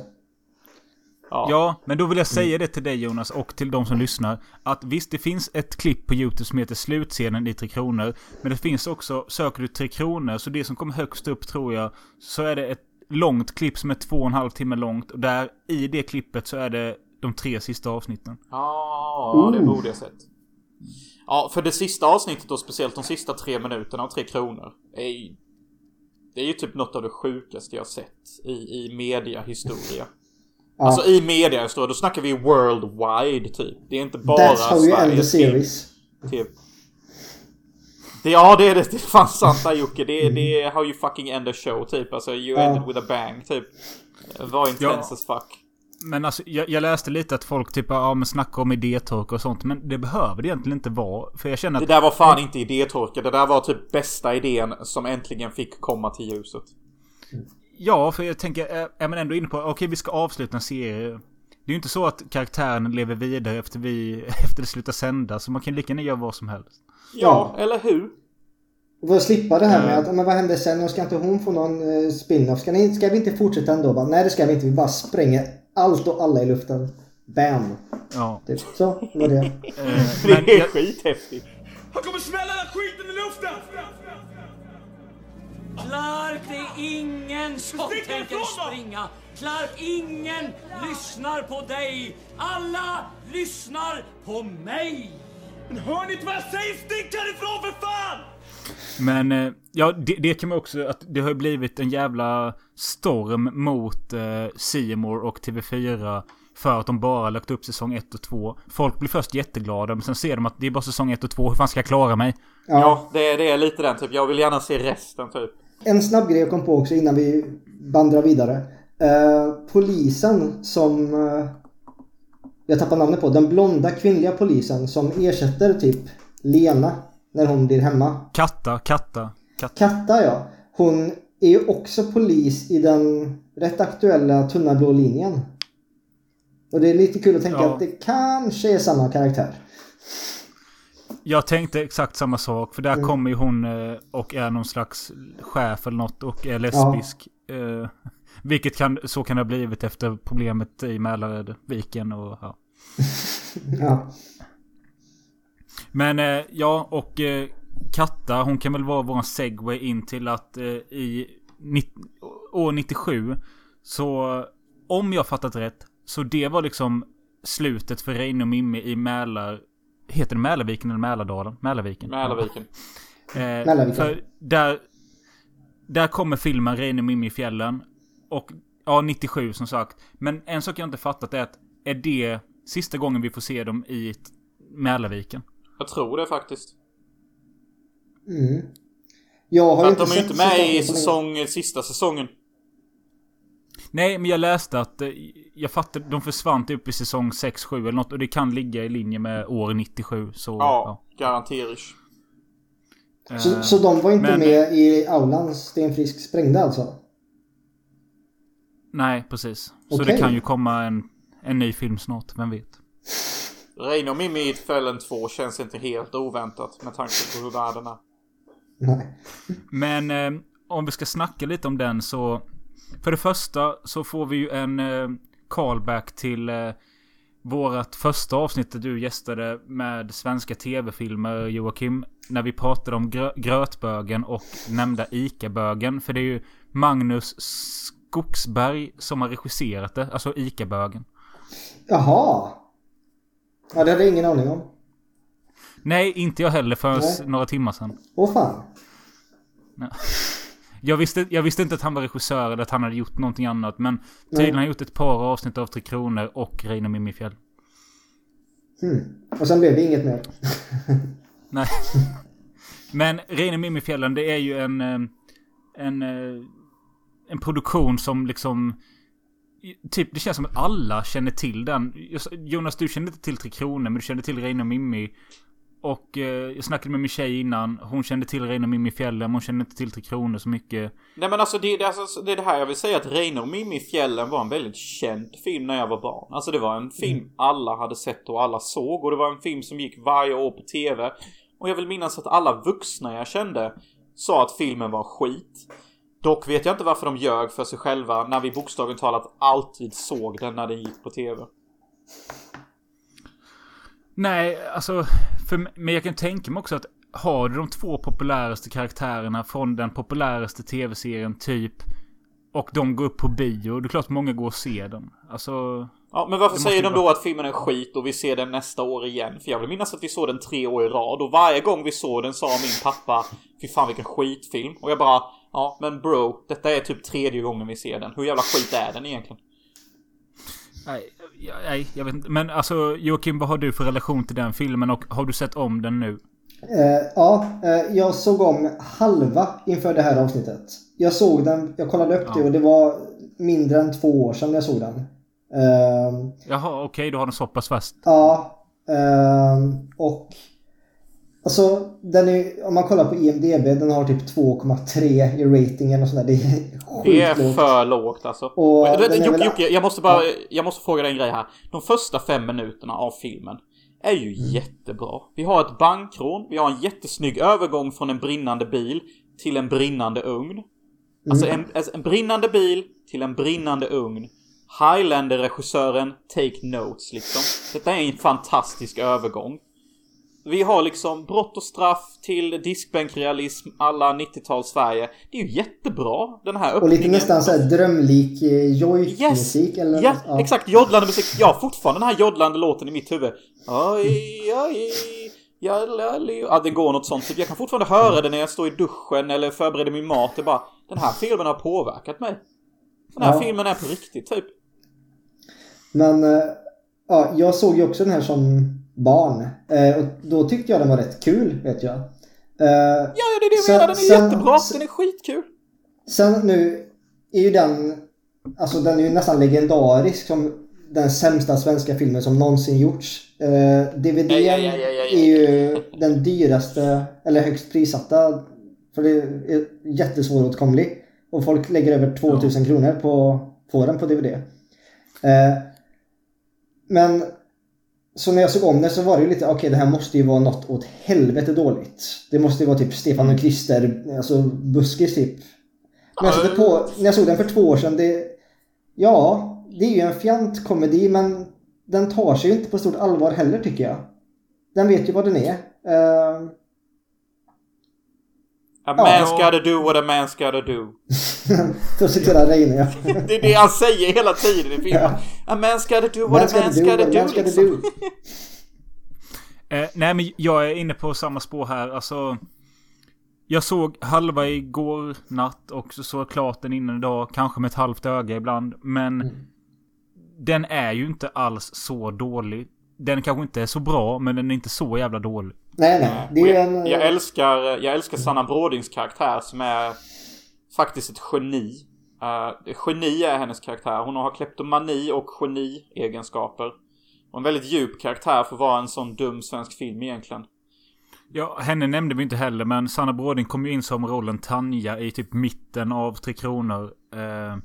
Ja.
Ja, men då vill jag säga det till dig Jonas och till de som lyssnar. Att visst, det finns ett klipp på YouTube som heter Slutscenen i Tre Kronor. Men det finns också, söker du Tre Kronor, så det som kommer högst upp tror jag, så är det ett långt klipp som är två och en halv timme långt. Och där i det klippet så är det de tre sista avsnitten.
Ja, det borde jag sett. Ja, för det sista avsnittet och speciellt de sista tre minuterna av Tre Kronor. Är ju, det är ju typ något av det sjukaste jag sett i, i mediahistoria.
Ja.
Alltså i mediahistoria, då snackar vi worldwide typ. Det är inte bara
That's how you end
film.
series.
Typ. Det, ja, det är det. Det är fan sant där Jocke. Det är, det är how you fucking end a show typ. Alltså you
Ja.
ended with a bang typ. Var intens
Ja.
as fuck.
Men alltså, jag, jag läste lite att folk typ, ja men snackar om idétorka och sånt. Men det behöver det egentligen inte vara. För jag känner
Det
att...
där var fan inte idétorka. Det där var typ bästa idén som äntligen fick komma till ljuset.
Ja, för jag tänker, är- man ändå inne på, okej vi ska avsluta en serie. Det är ju inte så att karaktären lever vidare efter vi, efter det slutar sända. Så man kan lika gärna göra vad som helst.
Ja, eller hur?
Och för att slippa det här med att, men vad hände sen? Och ska inte hon få någon eh, spin-off? Ska, ni, ska vi inte fortsätta ändå? Bara, Nej det ska vi inte. Vi bara spränger allt och alla i luften. Bam!
Ja.
Typ. Så, var det.
Eh,
Det är skithäftigt.
Han kommer smälla den här skiten i luften! Clark, det är ingen som tänker springa. Clark, ingen lyssnar på dig. Alla lyssnar på mig. Men hör ni inte vad jag säger? Stick härifrån för fan!
men eh, ja, det, det kan man också, att det har blivit en jävla storm mot eh, More och TV4. För att de bara lagt upp säsong 1 och 2. Folk blir först jätteglada, men sen ser de att det är bara säsong 1 och 2. Hur fan ska jag klara mig?
Ja.
Ja, det, är- det är lite den typ. Jag vill gärna se resten typ.
En snabb grej jag kom på också innan vi vandrar vidare. Eh, polisen som... eh, jag tappar namnet på, den blonda kvinnliga polisen som ersätter typ Lena när hon blir hemma.
Katta, Katta. Katta.
Katta ja. Hon är ju också polis i den rätt aktuella Tunna blå linjen. Och det är lite kul att tänka
Ja.
att det kanske är samma karaktär.
Jag tänkte exakt samma sak. För där
Mm.
kommer ju hon eh, och är någon slags chef eller något och är lesbisk. Eh, vilket kan, så kan det ha blivit efter problemet i Mälarviken och ja.
Ja.
Men eh, ja, och Katta, hon kan väl vara våran segway in till att i år 97 så om jag fattat rätt så det var liksom slutet för Reine och Mimmi i Mälar... Heter det Mälarviken eller Mälardalen? Mälarviken.
Mälarviken.
Eh,
Mälarviken.
För där... Där kommer filmen Reine och Mimmi i fjällen. Och ja, 97 som sagt. Men en sak jag inte fattat är att är det sista gången vi får se dem i Mälarviken?
Jag tror det faktiskt.
Mm. Jag har
För att de är
sett
inte med i säsong, sista säsongen.
Nej, men jag läste att... eh, Jag fattade... De försvann typ i säsong 6-7 eller något. Och det kan ligga i linje med år 97. Så...
Ja, garanterish.
ja.
Så,
Eh,
så de var inte
men-
med i aulan Sten Frisk sprängde alltså?
Nej, precis. Så
Okej.
det kan ju komma en, en ny film snart. Vem vet?
Reine och Mimmi i Fällen 2 känns inte helt oväntat med tanke på hur världen är.
Nej.
Men eh, om vi ska snacka lite om den så... För det första så får vi ju en eh, callback till eh, vårat första avsnitt där du gästade med svenska tv-filmer Joakim. När vi pratade om grö- grötbögen och nämnda ICA-bögen. För det är ju Magnus Skogsberg som har regisserat det. Alltså ICA-bögen.
Jaha. Ja, det hade jag ingen aning om.
Nej, inte jag heller förrän några timmar sedan.
Åh fan.
Jag visste, jag visste inte att han var regissör eller att han hade gjort någonting annat. Men tydligen har han gjort ett par avsnitt av Tre Kronor och Reine och Mimifjäll.
Hmm. Och sen blev det inget mer.
Nej. Men Reine och Mimifjällen det är ju en... eh, En... eh, En produktion som liksom... Typ det känns som att alla känner till den. Jonas du kände inte till Tre Kronor men du kände till Reine och Mimmi. Och eh, jag snackade med min tjej innan. Hon kände till Reine och Mimmi fjällen. Hon kände inte till Tre Kronor så mycket.
Nej men alltså det, det, alltså det är det här jag vill säga att Reine och Mimmi fjällen var en väldigt känd film när jag var barn. Alltså det var en film alla hade sett och alla såg och det var en film som gick varje år på TV. Och jag vill minnas att alla vuxna jag kände sa att filmen var skit. Dock vet jag inte varför de ljög för sig själva när vi bokstavligt talat alltid såg den när den gick på TV.
Nej, alltså... För, men jag kan tänka mig också att har du de två populäraste karaktärerna från den populäraste tv-serien typ och de går upp på bio, det är klart många går och ser den. Alltså...
Ja, men varför säger de då att filmen är skit och vi ser den nästa år igen? För jag vill minnas att vi såg den tre år i rad och varje gång vi såg den sa min pappa Fy fan vilken skitfilm. Och jag bara Ja men bro, detta är typ tredje gången vi ser den. Hur jävla skit är den egentligen?
Nej, nej, jag vet inte. Men alltså Joakim, vad har du för relation till den filmen och har du sett om den nu?
Eh, ja, eh, jag såg om halva inför det här avsnittet. Jag såg den, jag kollade upp det och det var mindre än två år sedan jag såg den. Ehm,
Jaha, okej, du har den så pass fast.
ja, ehm, och alltså den är, om man kollar på IMDB, den har typ 2,3 i ratingen och sådär. Det är
Det är för lågt alltså.
Och
Jocke, Jocke, jag måste bara, jag måste fråga dig en grej här. De första fem minuterna av filmen är ju
Mm.
jättebra. Vi har ett bankrån, vi har en jättesnygg övergång från en brinnande bil till en brinnande ugn. Alltså
Mm.
en, alltså en brinnande bil till en brinnande ugn. Highlander-regissören, take notes liksom. Detta är en fantastisk övergång. Vi har liksom brott och straff till diskbänkrealism alla 90-tals Sverige. Det är ju jättebra den här
Och
öppningen.
lite nästan såhär drömlik eh, joy-musik eller
Ja,
något.
exakt. Joddlande musik. Har fortfarande den här joddlande låten i mitt huvud. Oj, oj, jalali. Ja, det går något sånt. Så jag kan fortfarande höra det när jag står i duschen eller förbereder min mat. Det är bara, den här filmen har påverkat mig. Den här
Ja.
filmen är på riktigt, typ.
Men eh, ja, jag såg ju också den här som barn. Eh, och då tyckte jag den var rätt kul, vet jag. Eh,
Ja, ja, det är det jag
Sen-
menar. Den är
sen-
jättebra. Den är skitkul.
Sen nu är ju den, alltså den är ju nästan legendarisk som den sämsta svenska filmen som någonsin gjorts. Eh, DVDn
Ja, ja, ja, ja, ja.
är ju den dyraste, eller högst prissatta. För det är jättesvåråtkomlig. Och folk lägger över 2000 kronor på få den på DVD. Eh, men så när jag såg om det så var det ju lite, okej det här måste ju vara något åt helvete dåligt. Det måste ju vara typ Stefan och Krister, alltså buskis typ. Men jag, satte på, när jag såg den för två år sedan, det... Ja, det är ju en fjantkomedi men den tar sig ju inte på stort allvar heller tycker jag. Den vet ju vad den är. Eh,
A
Ja.
man's gotta do what a man's gotta do.
för att citera Reine ja.
Det är det han säger hela tiden i filmen. A man's gotta do what
Man's
a
gotta
man's
do
gotta do.
man's gotta
liksom.
do.
Eh, nej men jag är inne på samma spår här. Alltså. Jag såg halva igår natt och så såg klart den innan idag. Kanske med ett halvt öga ibland. Men den är ju inte alls så dålig. Den kanske inte är så bra men den är inte så jävla dålig.
Nej, nej. Det är en...
Jag älskar, jag älskar Sanna Brådings karaktär som är faktiskt ett geni. Uh, geni är hennes karaktär. Hon har kleptomani och geni-egenskaper. Och en väldigt djup karaktär för att vara en sån dum svensk film egentligen.
Ja, henne nämnde vi inte heller, men Sanna Bråding kom ju in som rollen Tanja i typ mitten av Tre Kronor. Eh,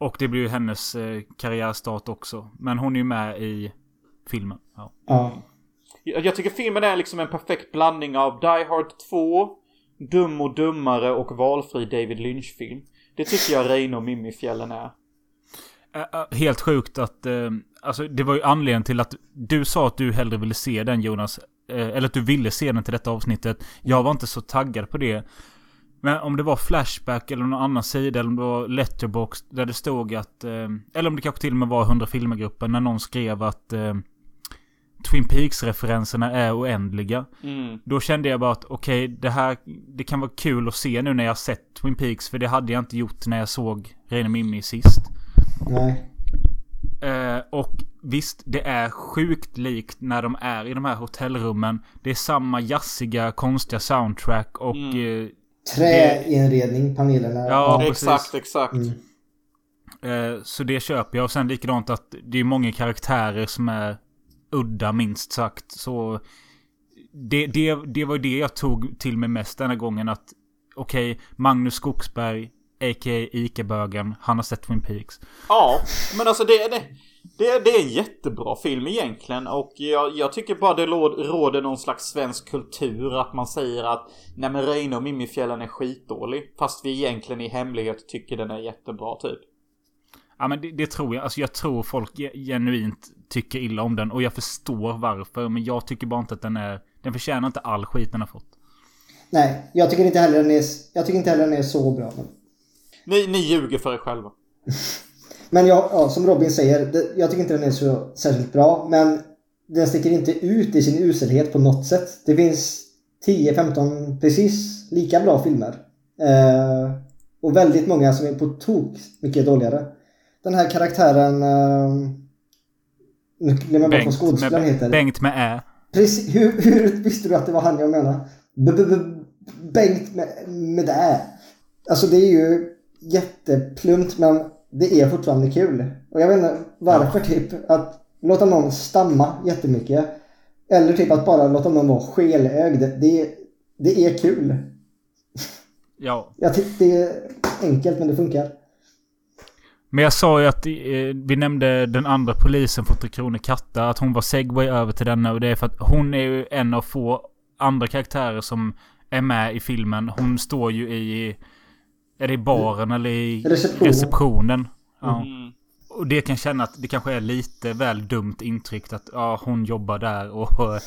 och det blir ju hennes eh, karriärstart också. Men hon är ju med i filmen. Ja.
Ja.
Jag, tycker filmen är liksom en perfekt blandning av Die Hard 2, Dum och Dummare och valfri David Lynch-film. Det tycker jag Reine och Mimmi-fjällen är.
Helt sjukt att... Eh, alltså det var ju anledningen till att du sa att du hellre ville se den Jonas. Eh, eller att du ville se den till detta avsnittet. Jag var inte så taggad på det. Men om det var Flashback eller någon annan sida eller om det var Letterboxd där det stod att... Eh, eller om det kanske till och med var 100 filmergruppen när någon skrev att... Twin Peaks-referenserna är oändliga.
Mm.
Då kände jag bara att okej, det här... Det kan vara kul att se nu när jag har sett Twin Peaks. För det hade jag inte gjort när jag såg Reine Mimmi sist.
Nej.
Eh, och visst, det är sjukt likt när de är i de här hotellrummen. Det är samma jazziga, konstiga soundtrack och...
Mm.
Eh,
Träinredning, panelerna.
Ja, precis.
exakt, exakt.
Mm.
eh, så det köper jag. Och sen likadant att det är många karaktärer som är udda minst sagt. Så det, det, det var ju det jag tog till mig mest denna gången att okej, Magnus Skogsberg, a.k.a. Ica-bögen, han har sett Twin Peaks.
Ja, men alltså det, det, det, det är en jättebra film egentligen och jag, jag tycker bara det råder någon slags svensk kultur att man säger att Nej men Reine och Mimifjällen är skitdålig fast vi egentligen i hemlighet tycker den är jättebra typ.
Ja men det, det tror jag. Alltså jag tror folk ge- genuint tycker illa om den. Och jag förstår varför. Men jag tycker bara inte att den är... Den förtjänar inte all skit den har fått.
Nej, jag tycker inte heller den är, jag tycker inte heller den är så bra. Men,
Ni, ni ljuger för er själva.
men jag, ja, som Robin säger, det, jag tycker inte den är så särskilt bra. Men den sticker inte ut i sin uselhet på något sätt. Det finns 10-15 precis lika bra filmer. Eh, och väldigt många som är på tok mycket dåligare. Den här karaktären... Nu glömmer jag bort vad skådespelaren heter.
Bengt med Ä.
Precis, hur, hur visste du att det var han jag menade? B -b -b Bengt med, med det. Alltså det är ju jätteplumpt men det är fortfarande kul. Och jag vet inte varför typ att låta någon stamma jättemycket. Eller typ att bara låta någon vara skelögd. Det, det är kul.
Ja.
Jag tycker det är enkelt men det funkar.
Men jag sa ju att eh, vi nämnde den andra polisen från Tre Kronor Katta. Att hon var segway över till denna. Och det är för att hon är ju en av få andra karaktärer som är med i filmen. Hon står ju i... Är det i baren eller i
Receptionen.
receptionen? Ja.
Mm.
Och det kan känna att det kanske är lite väl dumt intryckt att ja, hon jobbar där och... Och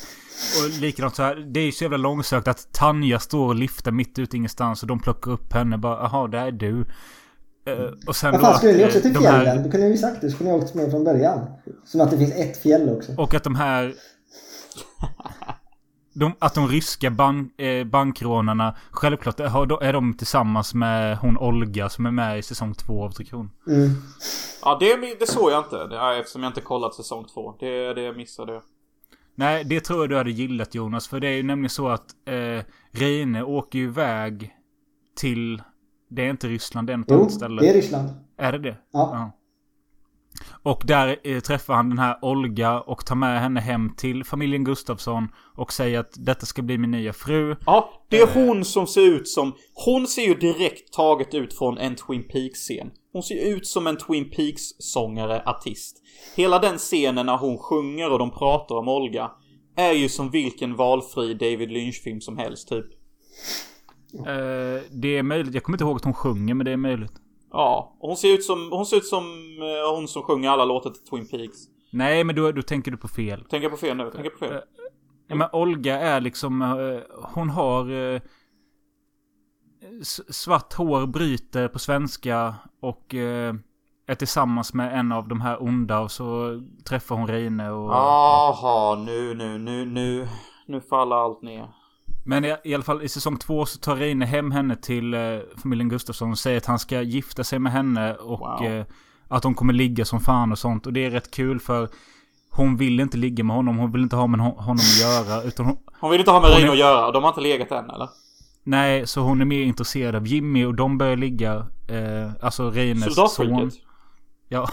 likadant så här. Det är ju så jävla långsökt att Tanja står och lyfter mitt ute ingenstans och de plockar upp henne bara jaha, där är du. Eh, och sen
Vad
då
fan
att,
skulle ni också till
de här-
fjällen? Du kunde ju sagt det. Så kunde ni åkt med från början. Som att det finns ett fjäll också.
Och att de här... De, att de ryska bank, eh, bankrånarna, självklart är, de- är de tillsammans med hon Olga som är med i säsong två av Tre Kronor.
Mm.
Ja det, det såg jag inte det, är eftersom jag inte kollat säsong två. Det, det missade jag.
Nej, det tror jag du hade gillat Jonas. För det är ju nämligen så att eh, Reine åker ju iväg till... Det är inte Ryssland, det är något
Jo,
annat ställe.
det är Ryssland.
Är det det?
Ja.
Och där eh, träffar han den här Olga och tar med henne hem till familjen Gustafsson. Och säger att detta ska bli min nya fru.
Ja, det är hon som ser ut som... Hon ser ju direkt taget ut från en Twin Peaks-scen. Hon ser ut som en Twin Peaks-sångare, artist. Hela den scenen när hon sjunger och de pratar om Olga är ju som vilken valfri David Lynch-film som helst, typ.
Eh, det är möjligt. Jag kommer inte ihåg att hon sjunger, men det är möjligt.
Ja, och hon ser ut som, hon ser ut som eh, hon som sjunger alla låtar till Twin Peaks.
Nej, men då, då tänker du på fel.
Tänker jag på fel nu? Tänker på fel?
Ja, men Olga är liksom... eh, Hon har... eh, Svart hår, bryter på svenska och eh, är tillsammans med en av de här onda och så träffar hon Reine och...
Jaha, nu, nu, nu, nu. Nu faller allt ner.
Men i, i alla fall i säsong två så tar Reine hem henne till eh, familjen Gustafsson och säger att han ska gifta sig med henne och
Wow.
eh, att de kommer ligga som fan och sånt. Och det är rätt kul för hon vill inte ligga med honom. Hon vill inte ha med hon- honom att göra. Utan hon,
Hon vill inte ha med Reine
är-
att göra. De har inte legat än, eller?
nej, så hon är mer intresserad av Jimmy och de börjar ligga. Eh, alltså Reines son. Ja.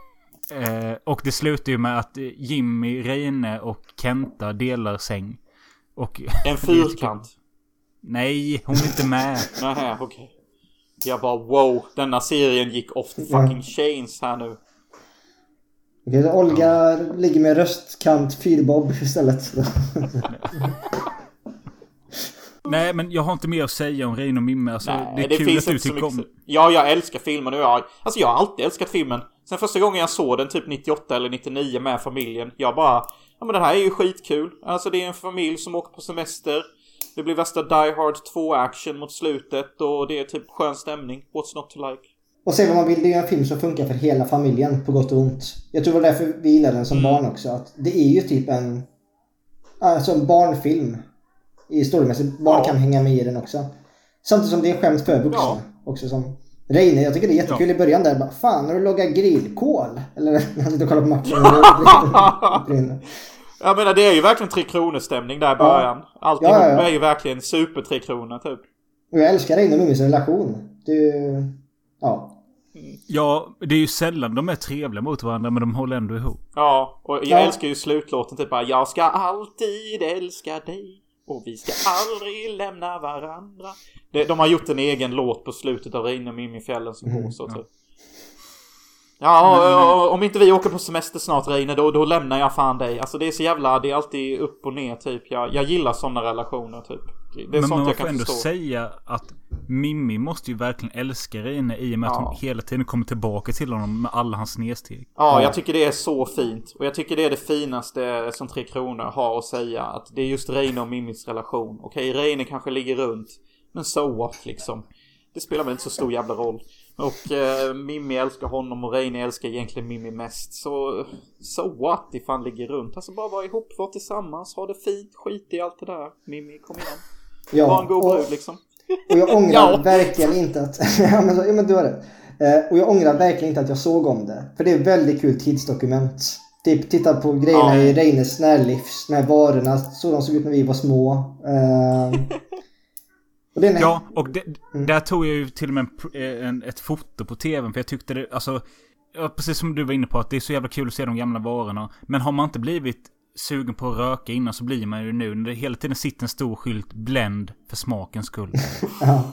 eh, och det slutar ju med att Jimmy, Reine och Kenta delar säng. Och
En fyrkant.
Nej, hon är inte med.
Nähä, okej. Jag bara wow, denna serien gick off the fucking chains här nu.
Okej, så Olga ligger med röstkant fyrbob istället.
Nej, men jag har inte mer att säga om Reine och Mimme. Alltså, det är kul att du tycker om...
Ja, jag älskar filmen och jag... Alltså jag har alltid älskat filmen. Sen första gången jag såg den, typ 98 eller 99 med familjen. Jag bara... Ja men det här är ju skitkul. Alltså det är en familj som åker på semester. Det blir värsta Die Hard 2 action mot slutet och det är typ skön stämning. What's not to like?
Och se vad man vill, det är en film som funkar för hela familjen på gott och ont. Jag tror det var därför vi gillade den som barn också. Att det är ju typ en, alltså en barnfilm. I storymässigt. Barn kan hänga med i den också. Samtidigt som det är skämt för vuxna. Också som Reine, jag tycker det är jättekul i början där. Bara, Fan, har du lagat grillkol? Eller när han sitter och kollar på matchen.
Jag menar det är ju verkligen Tre Kronor stämning där i början.
Ja, ja, ja.
är ju verkligen super Tre Kronor typ.
och jag älskar Reine och Mummis relation. Det är ju- Ja.
Ja, det är ju sällan de är trevliga mot varandra, men de håller ändå ihop.
Ja, och jag
Ja.
älskar ju slutlåten typ bara Jag ska alltid älska dig och vi ska aldrig lämna varandra. Det, de har gjort en egen låt på slutet av Reine och Mimifjällen som går så typ. Ja, och- och om inte vi åker på semester snart Reine, då, då lämnar jag fan dig. Alltså det är så jävla, det är alltid upp och ner typ. Jag, jag gillar sådana relationer typ. Det är
men
sånt
man
jag
får
kan
ändå
förstå.
säga att Mimmi måste ju verkligen älska Reine i och med att
Ja.
hon hela tiden kommer tillbaka till honom med alla hans snedsteg.
Ja, jag tycker det är så fint. Och jag tycker det är det finaste som Tre Kronor har att säga. Att det är just Reine och Mimmis relation. Okej, Reine kanske ligger runt. Men so what liksom. Det spelar väl inte så stor jävla roll. Och eh, Mimmi älskar honom och Reine älskar egentligen Mimmi mest. Så so what if han ligger runt. Alltså bara vara ihop, vara tillsammans, ha det fint, skit i allt det där. Mimmi, kom igen.
Ja,
Var en god brud liksom.
Och jag ångrar
Ja.
verkligen inte att... ja, men, ja, men du har rätt. Eh, och jag ångrar verkligen inte att jag såg om det. För det är ett väldigt kul tidsdokument. Typ titta på grejerna
Ja.
i Reines närlivs med varorna. Så de såg ut när vi var små. Eh, och är
Ja, och det,
Mm.
där tog jag ju till och med en, eh, en, ett foto på tvn. För jag tyckte det, alltså... Ja, precis som du var inne på, att det är så jävla kul att se de gamla varorna. Men har man inte blivit sugen på att röka innan så blir man ju nu. När det hela tiden sitter en stor skylt Blend för smakens skull.
Ja.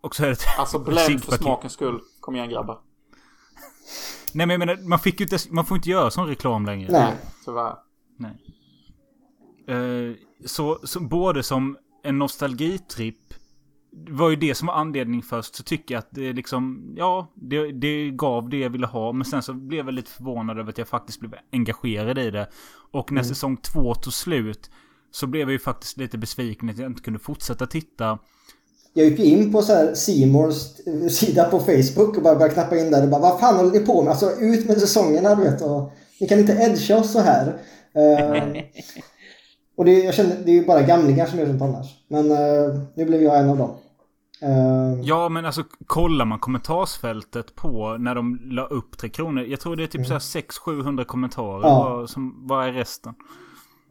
Och så är det
Alltså blend för smakens skull. Kom igen grabbar.
Nej men jag menar, man fick ju inte, man får inte göra sån reklam längre.
Nej.
Tyvärr.
Nej. Eh, så, så både som en nostalgitripp var ju det som var anledning först. Så tycker jag att det liksom, ja, det, det gav det jag ville ha. Men sen så blev jag lite förvånad över att jag faktiskt blev engagerad i det. Och när
Mm.
säsong två tog slut så blev jag ju faktiskt lite besviken att jag inte kunde fortsätta titta.
Jag gick in på så här Seymours sida på Facebook och bara började knappa in där och bara vad fan håller ni på med? Alltså ut med säsongerna du vet och ni kan inte edga oss så här. Eh, och det, jag känner, det är ju bara gamlingar som gör sånt annars. Men eh, nu blev jag en av dem. Eh,
Ja, men alltså kollar man kommentarsfältet på när de la upp Tre Kronor. Jag tror det är typ så här 600-700 kommentarer.
Mm. Ja.
Vad, som, vad är resten?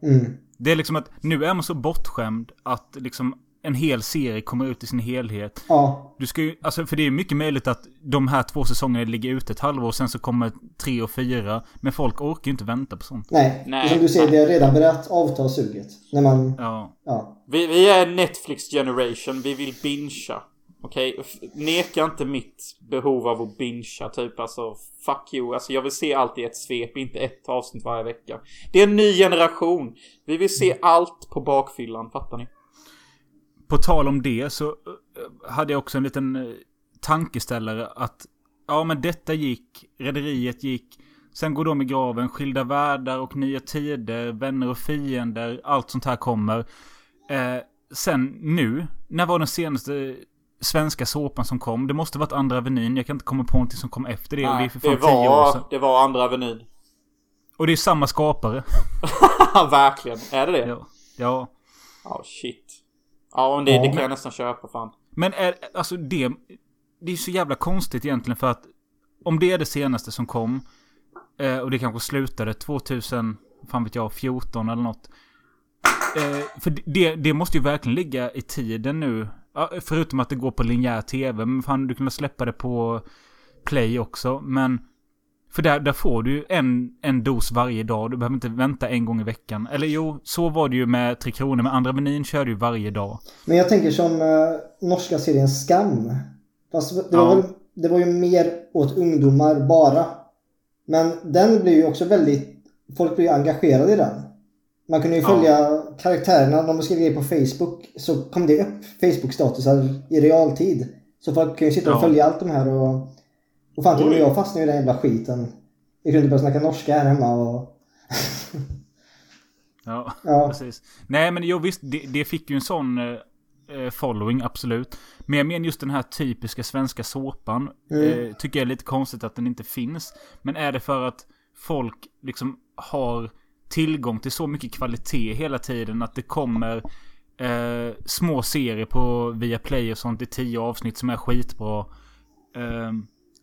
mm.
Det är liksom att nu är man så bortskämd att liksom en hel serie kommer ut i sin helhet.
Ja.
Du ska ju, alltså för det är mycket möjligt att de här två säsongerna ligger ute ett halvår och sen så kommer tre och fyra. Men folk orkar ju inte vänta på sånt.
Nej,
Nej.
som du säger, det har redan börjat avta suget. När man...
Ja.
Ja.
Vi, vi är Netflix generation, vi vill bingea. Okej? okay? Neka inte mitt behov av att bingea typ. Alltså, fuck you. Alltså jag vill se allt i ett svep, inte ett avsnitt varje vecka. Det är en ny generation. Vi vill se allt på bakfyllan, fattar ni?
På tal om det så eh, hade jag också en liten eh, tankeställare att ja men detta gick, Rederiet gick, sen går de i graven, Skilda världar och Nya tider, Vänner och fiender, allt sånt här kommer. Eh, sen nu, när var den senaste svenska såpan som kom? Det måste varit Andra Avenyn, jag kan inte komma på någonting som kom efter det. och det är
Nej,
för fan
det,
tio år sedan.
var, det var andra avenyn.
Och det är samma skapare.
Verkligen. Är det det?
Ja. Ja.
Ja, shit. Ja, men det,
Ja,
det kan
men-
jag nästan köpa fan.
Men är, alltså det... Det är så jävla konstigt egentligen för att om det är det senaste som kom eh, och det kanske slutade 2000, fan vet jag, 14 eller något. Eh, för det, det måste ju verkligen ligga i tiden nu. Ja, förutom att det går på linjär tv. Men fan, du kunde släppa det på play också. Men... För där, där får du ju en, en dos varje dag. Du behöver inte vänta en gång i veckan. Eller jo, så var det ju med Tre Kronor. Men Andra Menyn körde ju varje dag.
Men jag tänker som eh, norska serien Skam. Fast det var,
Ja.
väl, det var ju mer åt ungdomar bara. Men den blev ju också väldigt... Folk blev ju engagerade i den. Man kunde ju
Ja.
följa karaktärerna. När de skrev grejer på Facebook så kom det upp Facebook-statusar i realtid. Så folk kan ju sitta och
Ja.
följa allt de här och... Och fan till och med jag fastnade i den jävla skiten. Vi kunde börja snacka norska här hemma och...
Ja,
Ja.
precis. Nej, men jo visst, det, det fick ju en sån eh, eh, following, absolut. Men jag menar just den här typiska svenska såpan.
Mm.
Eh, tycker jag är lite konstigt att den inte finns. Men är det för att folk liksom har tillgång till så mycket kvalitet hela tiden att det kommer eh, små serier på Viaplay och sånt i tio avsnitt som är skitbra. Eh,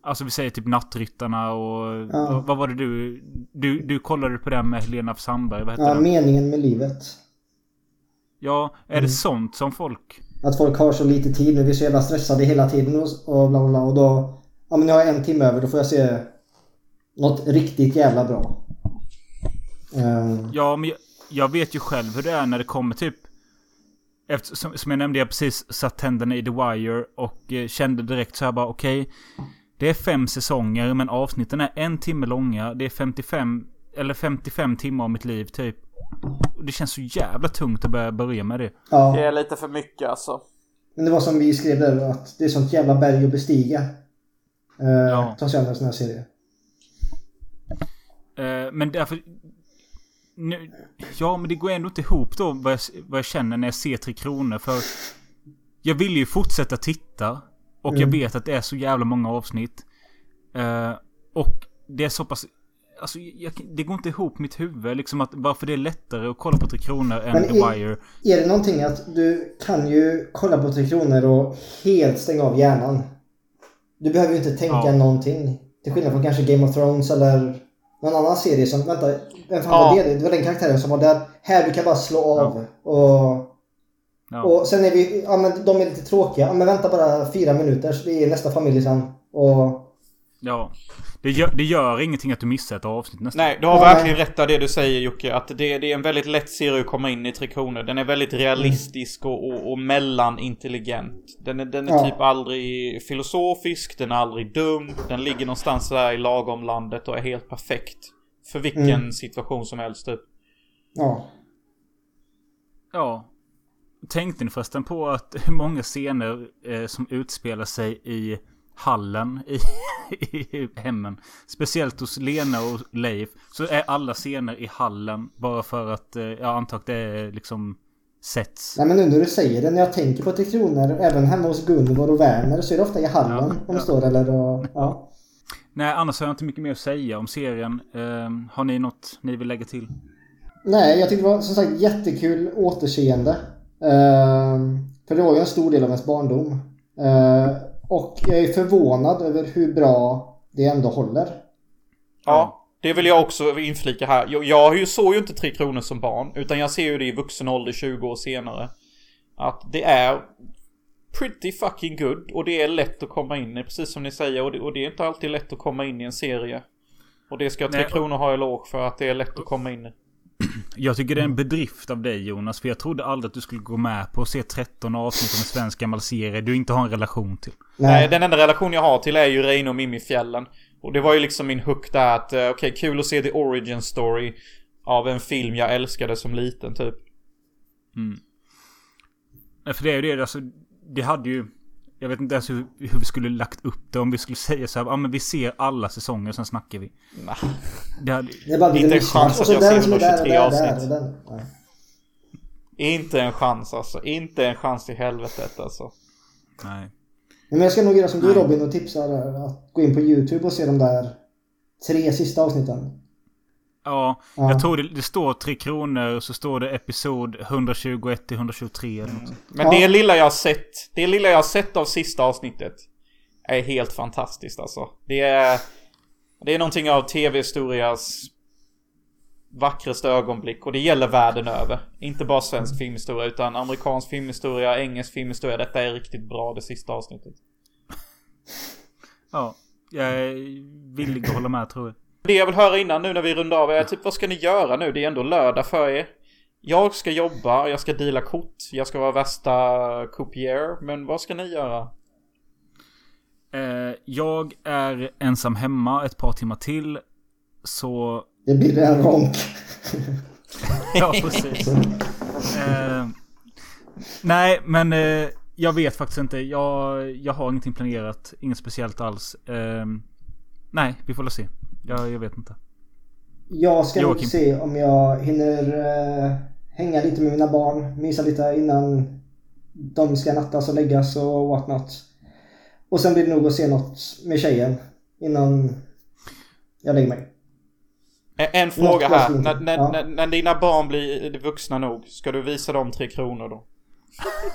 alltså vi säger typ Nattryttarna och
Ja.
vad, vad var det du, du... Du kollade på den med Helena Sandberg, vad hette
Ja,
den?
meningen med livet.
Ja, är
Mm.
det sånt som folk...
Att folk har så lite tid nu. Vi är så jävla stressade hela tiden och, och bla bla bla. Och då... Ja men nu har jag en timme över. Då får jag se något riktigt jävla bra. Eh,
Ja, men jag, jag vet ju själv hur det är när det kommer typ... Efter, som, som jag nämnde, jag precis satt tänderna i The Wire och eh, kände direkt så här bara okej. det är fem säsonger men avsnitten är en timme långa. Det är 55... Eller 55 timmar av mitt liv typ. Och Det känns så jävla tungt att börja, börja med det.
ja.
Det är lite för mycket alltså.
Men det var som vi skrev där att det är sånt jävla berg att bestiga. Uh,
Ja.
Ta sig an en sån här serie.
Eh, men därför... Nu, ja, men det går ändå inte ihop då vad jag, vad jag känner när jag ser Tre Kronor. För jag vill ju fortsätta titta. Och jag
Mm.
vet att det är så jävla många avsnitt. Eh, och det är så pass... Alltså, jag, det går inte ihop mitt huvud. Liksom att varför det är lättare att kolla på Tre Kronor än
Men
The Wire.
Är det någonting att du kan ju kolla på Tre Kronor och helt stänga av hjärnan. Du behöver ju inte tänka
Ja.
någonting. Till skillnad från kanske Game of Thrones eller någon annan serie som... Vänta, vem fan
Ja.
var det? Det var den karaktären som var där. Här, du kan bara slå av. Och,
Ja.
och sen är vi... Ja men de är lite tråkiga. Ja men vänta bara fyra minuter så vi är nästa familj sen. Och...
ja. Det gör, det gör ingenting att du missar ett avsnitt nästan.
Nej, du har verkligen rätt det du säger Jocke. Att det, det är en väldigt lätt serie att komma in i Tre Kronor. Den är väldigt realistisk och, och, och mellanintelligent. Den är, den är
Ja.
typ aldrig filosofisk, den är aldrig dum. Den ligger någonstans där i lagomlandet och är helt perfekt. För vilken
Mm.
situation som helst typ.
Ja.
Ja. Tänkte ni förresten på att hur många scener eh, som utspelar sig i hallen i, i hemmen? Speciellt hos Lena och Leif. Så är alla scener i hallen bara för att eh, jag antar att det är liksom sets.
Nej men nu när du säger det, när jag tänker på Tre Kronor, även hemma hos Gunvor och Werner så är det ofta i hallen
Ja,
de
ja.
står eller och, ja.
Nej, annars har jag inte mycket mer att säga om serien. Eh, har ni något ni vill lägga till?
Nej, jag tyckte det var som sagt jättekul återseende. Ehm, för det var ju en stor del av ens barndom. Ehm, och jag är förvånad över hur bra det ändå håller.
Ja, det vill jag också inflika här. Jag, jag såg ju inte Tre Kronor som barn. Utan jag ser ju det i vuxen ålder 20 år senare. Att det är pretty fucking good och det är lätt att komma in i, precis som ni säger. Och det, och det är inte alltid lätt att komma in i en serie. Och det ska Tre Kronor ha eloge för att det är lätt att komma in i.
Jag tycker det är en bedrift av dig Jonas. För jag trodde aldrig att du skulle gå med på att se 13 avsnitt av en svensk gammal serie du inte har en relation till.
Nej. Den enda relation jag har till är ju Reine och Mimmi Fjällen. Och det var ju liksom min hook där att, eh, okej kul att se the origin story av en film jag älskade som liten typ.
Mm. Nej, För det är ju det, alltså, det hade ju... Jag vet inte ens hur, hur vi skulle lagt upp det. Om vi skulle säga så här, ja men vi ser alla säsonger, sen snackar vi. Det hade...
Det är bara
Inte en chans att jag ser 123 avsnitt.
och.
Inte en chans alltså. Inte en chans i helvetet alltså.
Nej.
Men jag ska nog göra som du Robin och tipsa att gå in på YouTube och se de där tre sista avsnitten.
Ja,
Ja.
jag tror det, det står 3 kronor och så står det episod 121 till 123 eller något sånt.
Men det lilla jag har sett, det lilla jag har sett av sista avsnittet är helt fantastiskt alltså. Det är, det är någonting av tv-historias vackraste ögonblick och det gäller världen över. Inte bara svensk filmhistoria utan amerikansk filmhistoria, engelsk filmhistoria. Detta är riktigt bra det sista avsnittet.
Ja, jag är villig att hålla med tror jag.
Det jag vill höra innan nu när vi rundar av är typ vad ska ni göra nu? Det är ändå lördag för er. Jag ska jobba, jag ska deala kort, jag ska vara värsta copier. Men vad ska ni göra?
Eh, jag är ensam hemma ett par timmar till. Så...
Det blir en ronk.
ja, precis. Eh, nej, men eh, jag vet faktiskt inte. Jag, jag har ingenting planerat. Inget speciellt alls. Eh, nej, vi får väl se. Jag, jag vet inte.
Jag ska nog
Joakim.
se om jag hinner eh, hänga lite med mina barn, mysa lite innan de ska nattas och läggas och whatnot. Och sen blir det nog att se något med tjejen innan jag lägger mig.
En, en fråga här. När, när,
Ja.
när, när dina barn blir vuxna nog, ska du visa dem tre kronor då?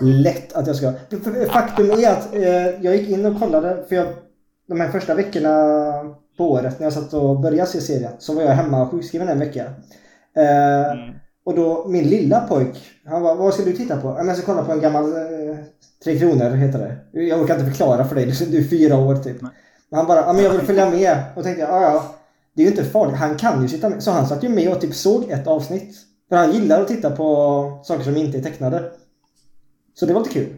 Lätt att jag ska. Faktum är att eh, jag gick in och kollade för jag, de här första veckorna på året när jag satt och började se serien så var jag hemma sjukskriven en vecka. Eh, Och då min lilla pojk, han var vad ska du titta på? Jag ska kolla på en gammal eh, Tre Kronor heter det. Jag orkar inte förklara för dig, du du är fyra år typ. Men han bara, men jag vill följa med. Och tänkte jag, ja ja. Det är ju inte farligt, han kan ju sitta med. Så han satt ju med och typ såg ett avsnitt. För han gillar att titta på saker som inte är tecknade. Så det var lite kul.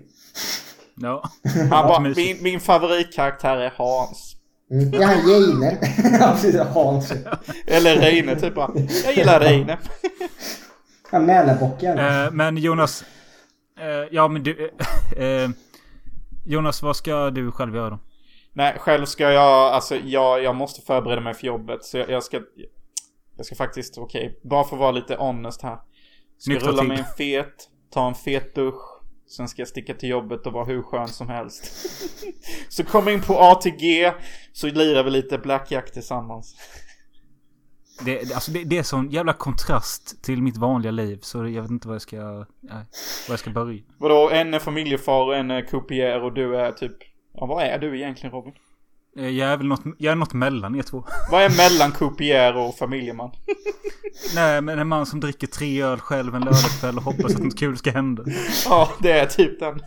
Ja.
Han bara, min, min favoritkaraktär är Hans.
Mm. Ja, precis. Hans.
Eller Reine typ bara. Jag gillar Reine.
Ja, Mälarbocken.
Eh, men Jonas. Eh, ja men du. Eh, eh, Jonas, vad ska du själv göra då?
Nej, själv ska jag, alltså jag, jag måste förbereda mig för jobbet. Så jag, jag ska, jag ska faktiskt, okej, bara för att vara lite honest här. Ska
Nyktra
rulla
till.
mig en fet, ta en fet dusch. Sen ska jag sticka till jobbet och vara hur skön som helst. så kom in på ATG, så lirar vi lite Blackjack tillsammans.
Det, alltså det, det är sån jävla kontrast till mitt vanliga liv. Så jag vet inte vad jag ska... Nej, vad jag ska börja.
Vadå, en är familjefar och en är coupier och du är typ, ja vad är du egentligen Robin?
Eh, Jag är väl något, jag är något mellan er två.
Vad är mellan coupier och familjeman?
Nej, men en man som dricker tre öl själv en lördagskväll och hoppas att något kul ska hända.
Ja, det är typ den.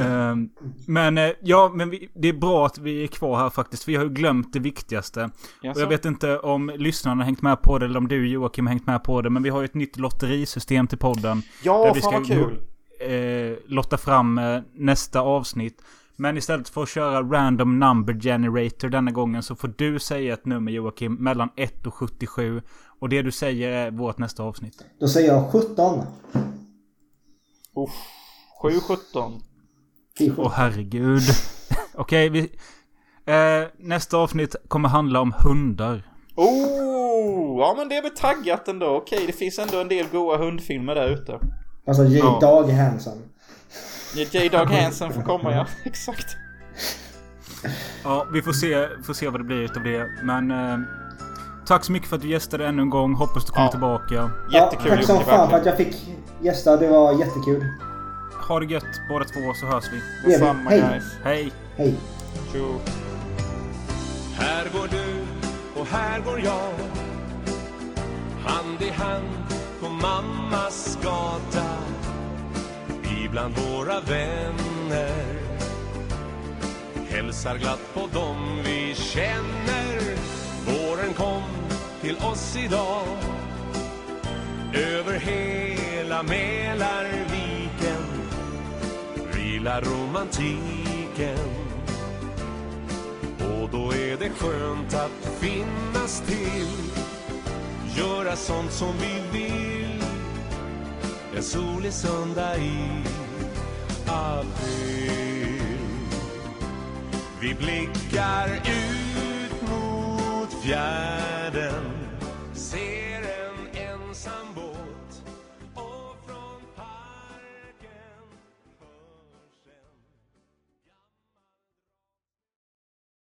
Ehm, men eh, ja, men vi, det är bra att vi är kvar här faktiskt. För jag har ju glömt det viktigaste.
Jaså?
Och jag vet inte om lyssnarna har hängt med på det eller om du Joakim har hängt med på det. Men vi har ju ett nytt lotterisystem till podden.
Ja,
där vi
fan
ska
vad kul.
eh, lotta fram eh, nästa avsnitt. Men istället för att köra random number generator denna gången så får du säga ett nummer Joakim mellan 1 och 77. Och det du säger är vårt nästa avsnitt.
Då säger jag 17.
Uff, 7-17.
Åh herregud. Okej, vi... Eh, nästa avsnitt kommer handla om hundar.
Oh, ja men det är väl taggat ändå. Okej, det finns ändå en del goa hundfilmer där ute.
Alltså J.
Ja.
Dag Hansen.
J-Dog Hansen får komma ja, exakt.
Ja, vi får se, får se vad det blir utav det. Men... Eh, tack så mycket för att du gästade ännu en gång. Hoppas du kommer
Ja.
tillbaka.
Ja, tack som fan för att jag fick gästa. Det var jättekul.
Ha det gött båda två så hörs vi.
Detsamma
Hej.
guys.
Hej.
Hej.
Tjo.
Här går du och här går jag Hand i hand på mammas gata vi bland våra vänner. Hälsar glatt på dem vi känner. Våren kom till oss idag. Över hela Mälarviken vilar romantiken. Och då är det skönt att finnas till. Göra sånt som vi vill en solig söndag i april. Vi blickar ut mot fjärden.